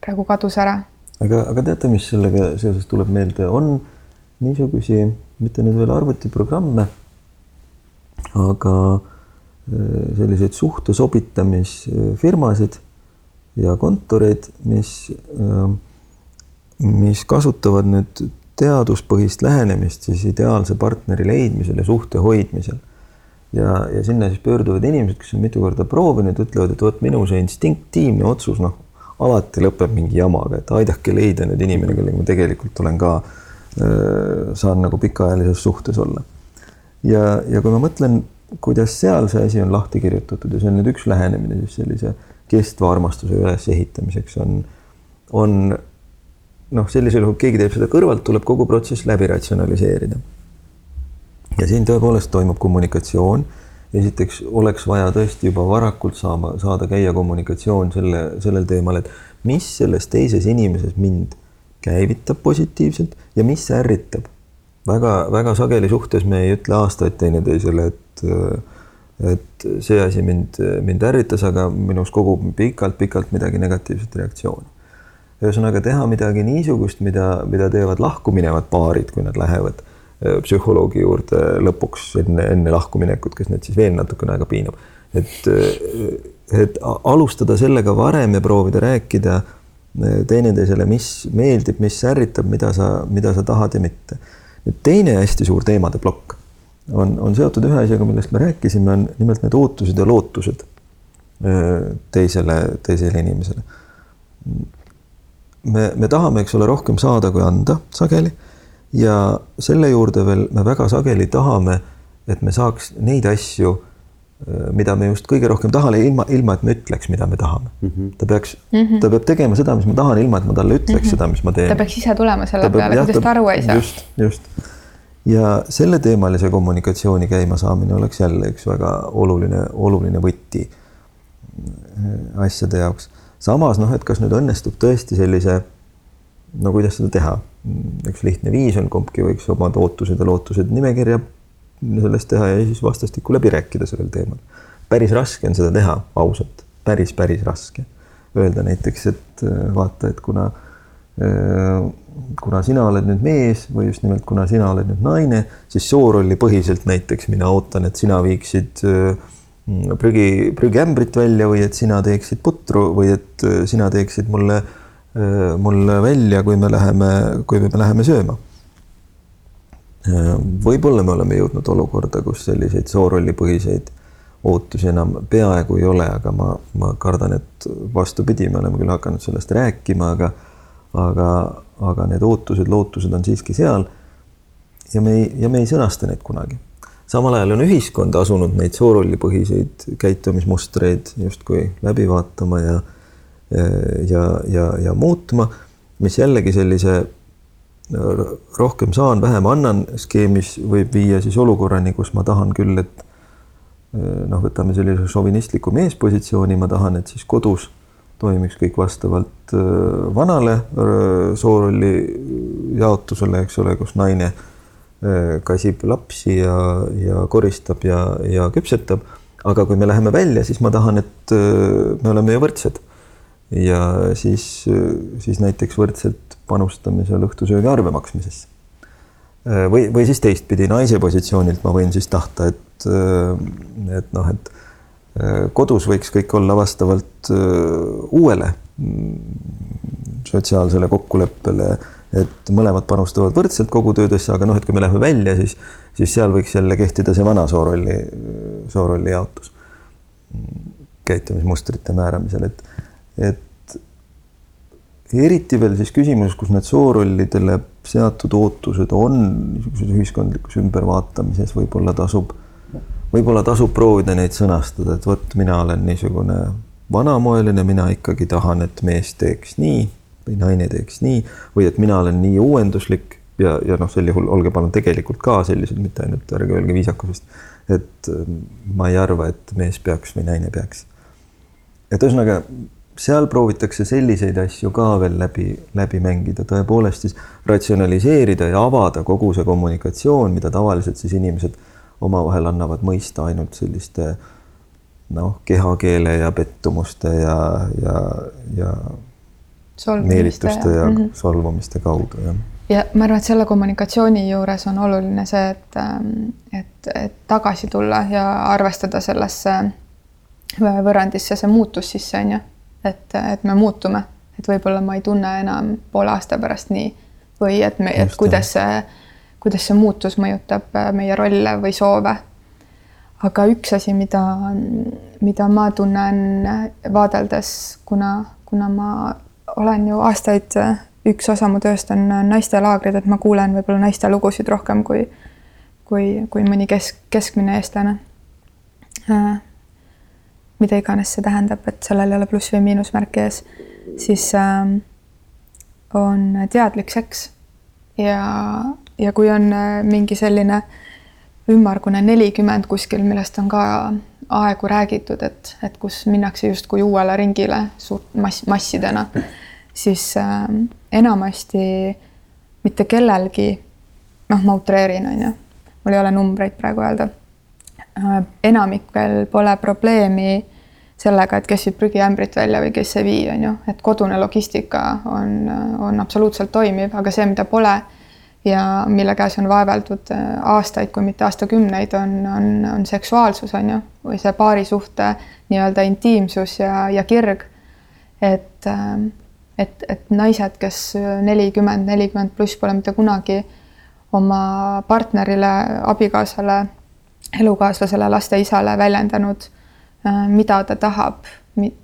praegu kadus ära. aga, aga teate, mis sellega seoses tuleb meelde, on niisugusi, mitte nüüd veel arvutiprogramme, aga äh, selliseid suhte sobitamisfirmasid ja kontoreid, mis, äh, mis kasutavad nüüd teaduspõhist lähenemist siis ideaalse partneri leidmisel ja suhte hoidmisel. ja, ja sinna siis pöörduvad inimesed, kes on mitu korda proovinud, ütlevad, et vot minu see instinktiivne otsus, noh, alati lõpeb mingi jamaga, et aidake leida nüüd inimene, kellega ma tegelikult olen ka, saan nagu pikaajalises suhtes olla. ja, ja kui ma mõtlen, kuidas seal see asi on lahti kirjutatud ja see on nüüd üks lähenemine siis sellise kestva armastuse ülesehitamiseks on, on noh, sellisel juhul keegi teeb seda kõrvalt, tuleb kogu protsess läbi ratsionaliseerida. ja siin tõepoolest toimub kommunikatsioon. esiteks oleks vaja tõesti juba varakult saama, saada käia kommunikatsioon selle, sellel teemal, et mis selles teises inimeses mind käivitab positiivselt ja mis ärritab. väga-väga sageli suhtes me ei ütle aastaid teineteisele, et et see asi mind, mind ärritas, aga minus kogub pikalt-pikalt midagi negatiivset reaktsiooni ühesõnaga teha midagi niisugust, mida, mida teevad lahkuminevad paarid, kui nad lähevad äh, psühholoogi juurde lõpuks enne, enne lahkuminekut, kes neid siis veel natukene aega piinab. et, äh, et alustada sellega varem ja proovida rääkida äh, teineteisele, mis meeldib, mis ärritab, mida sa, mida sa tahad ja mitte. nüüd teine hästi suur teemade plokk on, on seotud ühe asjaga, millest me rääkisime, on nimelt need ootused ja lootused teisele, teisele inimesele me, me tahame, eks ole, rohkem saada kui anda sageli. ja selle juurde veel me väga sageli tahame, et me saaks neid asju, äh, mida me just kõige rohkem tahame, ilma, ilma et me ütleks, mida me tahame mm. -hmm. ta peaks mm, -hmm. ta peab tegema seda, mis ma tahan, ilma et ma talle ütleks mm -hmm. seda, mis ma teen. ta peaks ise tulema selle peab, peale, kuidas ta aru ei saa. just, just. ja selleteemalise kommunikatsiooni käimasaamine oleks jälle üks väga oluline, oluline võti äh, asjade jaoks samas noh, et kas nüüd õnnestub tõesti sellise, no kuidas seda teha, üks lihtne viis on, kumbki võiks omad ootused ja lootused nimekirja sellest teha ja siis vastastikku läbi rääkida sellel teemal. päris raske on seda teha ausalt, päris, päris raske. Öelda näiteks, et äh, vaata, et kuna, äh, kuna sina oled nüüd mees või just nimelt, kuna sina oled nüüd naine, siis soorolli põhiselt näiteks mina ootan, et sina viiksid äh, prügi, prügiämbrit välja või et sina teeksid putru või et äh, sina teeksid mulle, äh, mulle välja, kui me läheme, kui me läheme sööma. Äh, võib-olla me oleme jõudnud olukorda, kus selliseid soorollipõhiseid ootusi enam peaaegu ei ole, aga ma, ma kardan, et vastupidi, me oleme küll hakanud sellest rääkima, aga, aga, aga need ootused, lootused on siiski seal. ja me ei, ja me ei sõnasta neid kunagi samal ajal on ühiskond asunud neid soorollipõhiseid käitumismustreid justkui läbi vaatama ja ja, ja, ja muutma, mis jällegi sellise rohkem saan, vähem annan skeemis võib viia siis olukorrani, kus ma tahan küll, et noh, võtame sellise šovinistliku meespositsiooni, ma tahan, et siis kodus toimiks kõik vastavalt vanale soorolli jaotusele, eks ole, kus naine kasib lapsi ja, ja koristab ja, ja küpsetab. aga kui me läheme välja, siis ma tahan, et äh, me oleme ju võrdsed. ja siis, siis näiteks võrdselt panustame seal õhtusöögi arve maksmisesse. Äh, või, või siis teistpidi naise positsioonilt ma võin siis tahta, et, et noh, et kodus võiks kõik olla vastavalt uuele mm, sotsiaalsele kokkuleppele et mõlemad panustavad võrdselt kogu töödesse, aga noh, et kui me läheme välja, siis, siis seal võiks jälle kehtida see vana soorolli, soorolli jaotus käitumismustrite määramisel, et, et eriti veel siis küsimus, kus need soorollidele seatud ootused on niisuguses ühiskondlikus ümbervaatamises, võib-olla tasub, võib-olla tasub proovida neid sõnastada, et vot mina olen niisugune vanamoeline, mina ikkagi tahan, et mees teeks nii või naine teeks nii või et mina olen nii uuenduslik ja, ja noh, sel juhul olge palun tegelikult ka sellised, mitte ainult ärge öelge viisakusest. et ähm, ma ei arva, et mees peaks või naine peaks. et ühesõnaga seal proovitakse selliseid asju ka veel läbi, läbi mängida, tõepoolest siis ratsionaliseerida ja avada kogu see kommunikatsioon, mida tavaliselt siis inimesed omavahel annavad mõista ainult selliste noh, kehakeele ja pettumuste ja, ja, ja meelituste ja, ja mm -hmm. solvumiste kaudu, jah. ja ma arvan, et selle kommunikatsiooni juures on oluline see, et, ähm, et, et tagasi tulla ja arvestada sellesse võrrandisse see muutus sisse, on ju. et, et me muutume, et võib-olla ma ei tunne enam poole aasta pärast nii või et me, et kuidas see, kuidas see muutus mõjutab äh, meie rolle või soove. aga üks asi, mida, mida ma tunnen vaadeldes, kuna, kuna ma olen ju aastaid, üks osa mu tööst on naistelaagrid, et ma kuulen võib-olla naiste lugusid rohkem kui, kui, kui mõni kesk, keskmine eestlane äh,. mida iganes see tähendab, et sellel ei ole pluss või miinusmärki ees, siis on teadlik seks ja, ja kui on mingi selline ümmargune nelikümmend kuskil, millest on ka aegu räägitud, et, et kus minnakse justkui uuele ringile suurt mass, massidena siis äh, enamasti mitte kellelgi, noh, ma utreerin, on ju, mul ei ole numbreid praegu öelda äh,. enamikel pole probleemi sellega, et kes viib prügiämbrit välja või kes ei vii, on ju, et kodune logistika on, on absoluutselt toimiv, aga see, mida pole ja mille käes on vaeveldud äh, aastaid, kui mitte aastakümneid, on, on, on seksuaalsus, on ju, või see paarisuhte nii-öelda intiimsus ja, ja kirg. et äh, et, et naised, kes nelikümmend, nelikümmend pluss pole mitte kunagi oma partnerile, abikaasale, elukaaslasele, laste isale väljendanud, äh, mida ta tahab,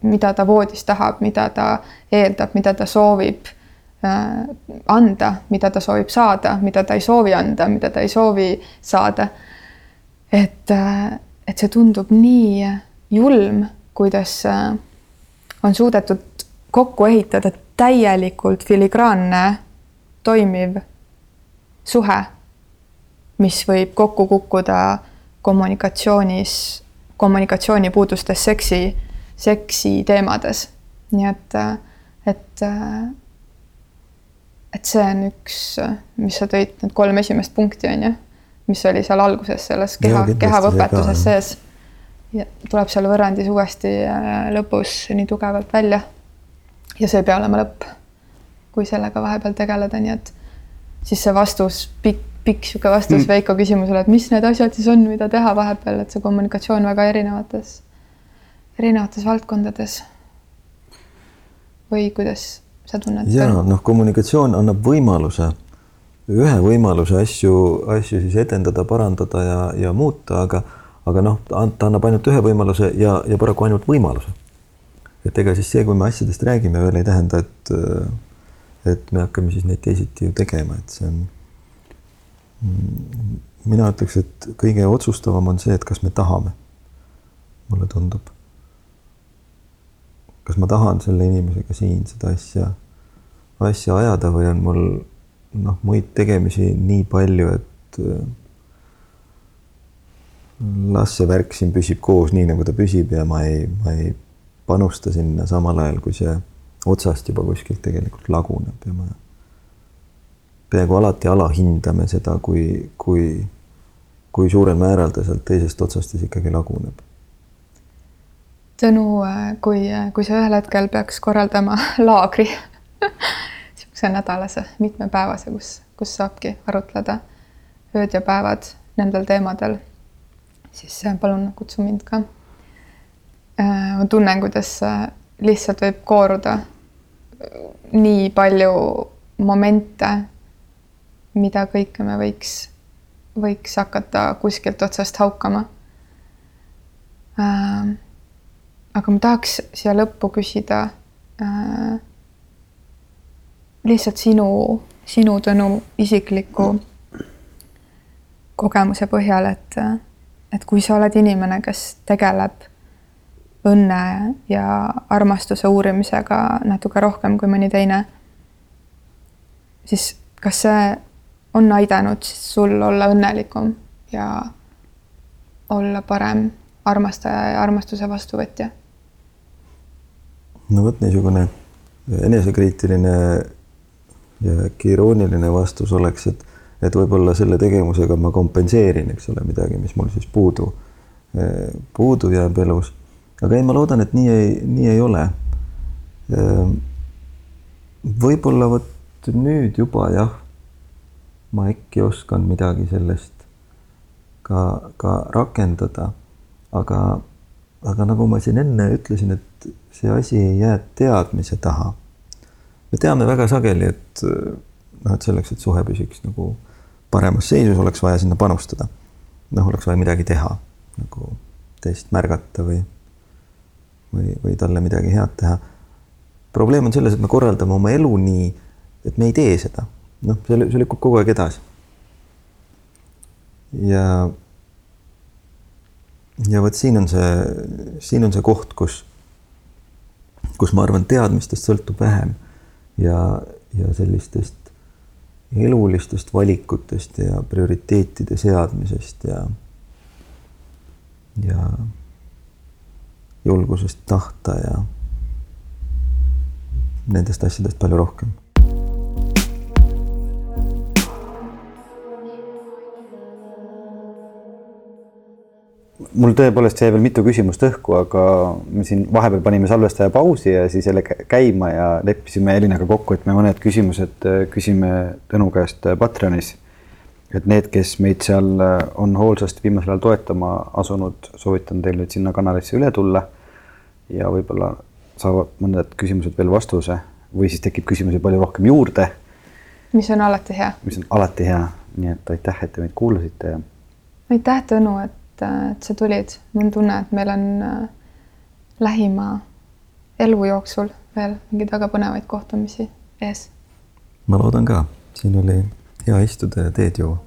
mida ta voodis tahab, mida ta eeldab, mida ta soovib äh, anda, mida ta soovib saada, mida ta ei soovi anda, mida ta ei soovi saada. et, äh, et see tundub nii julm, kuidas on suudetud kokku ehitada täielikult filigraanne toimiv suhe, mis võib kokku kukkuda kommunikatsioonis, kommunikatsioonipuudustes seksi, seksi teemades. nii et, et, et see on üks, mis sa tõid, need kolm esimest punkti on ju, mis oli seal alguses selles keha, kehavõpetuses sees. ja tuleb seal võrrandis uuesti äh, lõpus nii tugevalt välja ja see ei pea olema lõpp, kui sellega vahepeal tegeleda, nii et siis see vastus, pikk, pikk niisugune vastus mm. Veiko küsimusele, et mis need asjad siis on, mida teha vahepeal, et see kommunikatsioon väga erinevates, erinevates valdkondades. või kuidas sa tunned? ja noh, kommunikatsioon annab võimaluse, ühe võimaluse asju, asju siis edendada, parandada ja, ja muuta, aga, aga noh, ta annab ainult ühe võimaluse ja, ja paraku ainult võimaluse et ega siis see, kui me asjadest räägime, veel ei tähenda, et, et me hakkame siis neid teisiti ju tegema, et see on. mina ütleks, et kõige otsustavam on see, et kas me tahame. mulle tundub. kas ma tahan selle inimesega siin seda asja, asja ajada või on mul noh, muid tegemisi nii palju, et las see värk siin püsib koos nii, nagu ta püsib ja ma ei, ma ei panusta sinna samal ajal, kui see otsast juba kuskilt tegelikult laguneb ja me peaaegu alati alahindame seda, kui, kui, kui suurel määral ta sealt teisest otsast siis ikkagi laguneb. Tõnu, kui, kui sa ühel hetkel peaks korraldama laagri, niisuguse nädalase, mitmepäevase, kus, kus saabki arutleda ööd ja päevad nendel teemadel, siis palun kutsu mind ka. Ma tunnen, kuidas lihtsalt võib kooruda nii palju momente, mida kõike me võiks, võiks hakata kuskilt otsast haukama. Äh, aga ma tahaks siia lõppu küsida äh, lihtsalt sinu, sinu Tõnu isikliku kogemuse põhjal, et, et kui sa oled inimene, kes tegeleb õnne ja armastuse uurimisega natuke rohkem kui mõni teine, siis kas see on aidanud sul olla õnnelikum ja olla parem armastaja ja armastuse vastuvõtja? no vot niisugune enesekriitiline ja äkki irooniline vastus oleks, et, et võib-olla selle tegevusega ma kompenseerin, eks ole, midagi, mis mul siis puudu, puudu jääb elus. Aga ei, ma loodan, et nii ei, nii ei ole. võib-olla vot nüüd juba jah, ma äkki oskan midagi sellest ka, ka rakendada, aga, aga nagu ma siin enne ütlesin, et see asi ei jää teadmise taha. me teame väga sageli, et noh, et selleks, et suhe püsiks nagu paremas seisus, oleks vaja sinna panustada. noh, oleks vaja midagi teha, nagu teist märgata või, või, või talle midagi head teha. probleem on selles, et me korraldame oma elu nii, et me ei tee seda. noh, see, see lükkub kogu aeg edasi. ja ja vot siin on see, siin on see koht, kus kus ma arvan, teadmistest sõltub vähem ja, ja sellistest elulistest valikutest ja prioriteetide seadmisest ja, ja julgusest tahta ja nendest asjadest palju rohkem mul tõepoolest jäi veel mitu küsimust õhku, aga me siin vahepeal panime salvestaja pausi ja siis jälle käima ja leppisime Elinaga kokku, et me mõned küsimused äh, küsime Tõnu käest äh, Patreonis. Et need, kes meid seal äh, on hoolsasti viimasel ajal toetama asunud, soovitan teil nüüd sinna kanalisse üle tulla. ja võib-olla saavad mõned küsimused veel vastuse või siis tekib küsimusi palju rohkem juurde. mis on alati hea. mis on alati hea, nii et aitäh, et te meid kuulasite ja. aitäh, Tõnu, et et, sa tulid. mul on tunne, et meil on äh, lähima elu jooksul veel mingeid väga põnevaid kohtumisi ees. ma loodan ka, siin oli hea istuda ja teed juua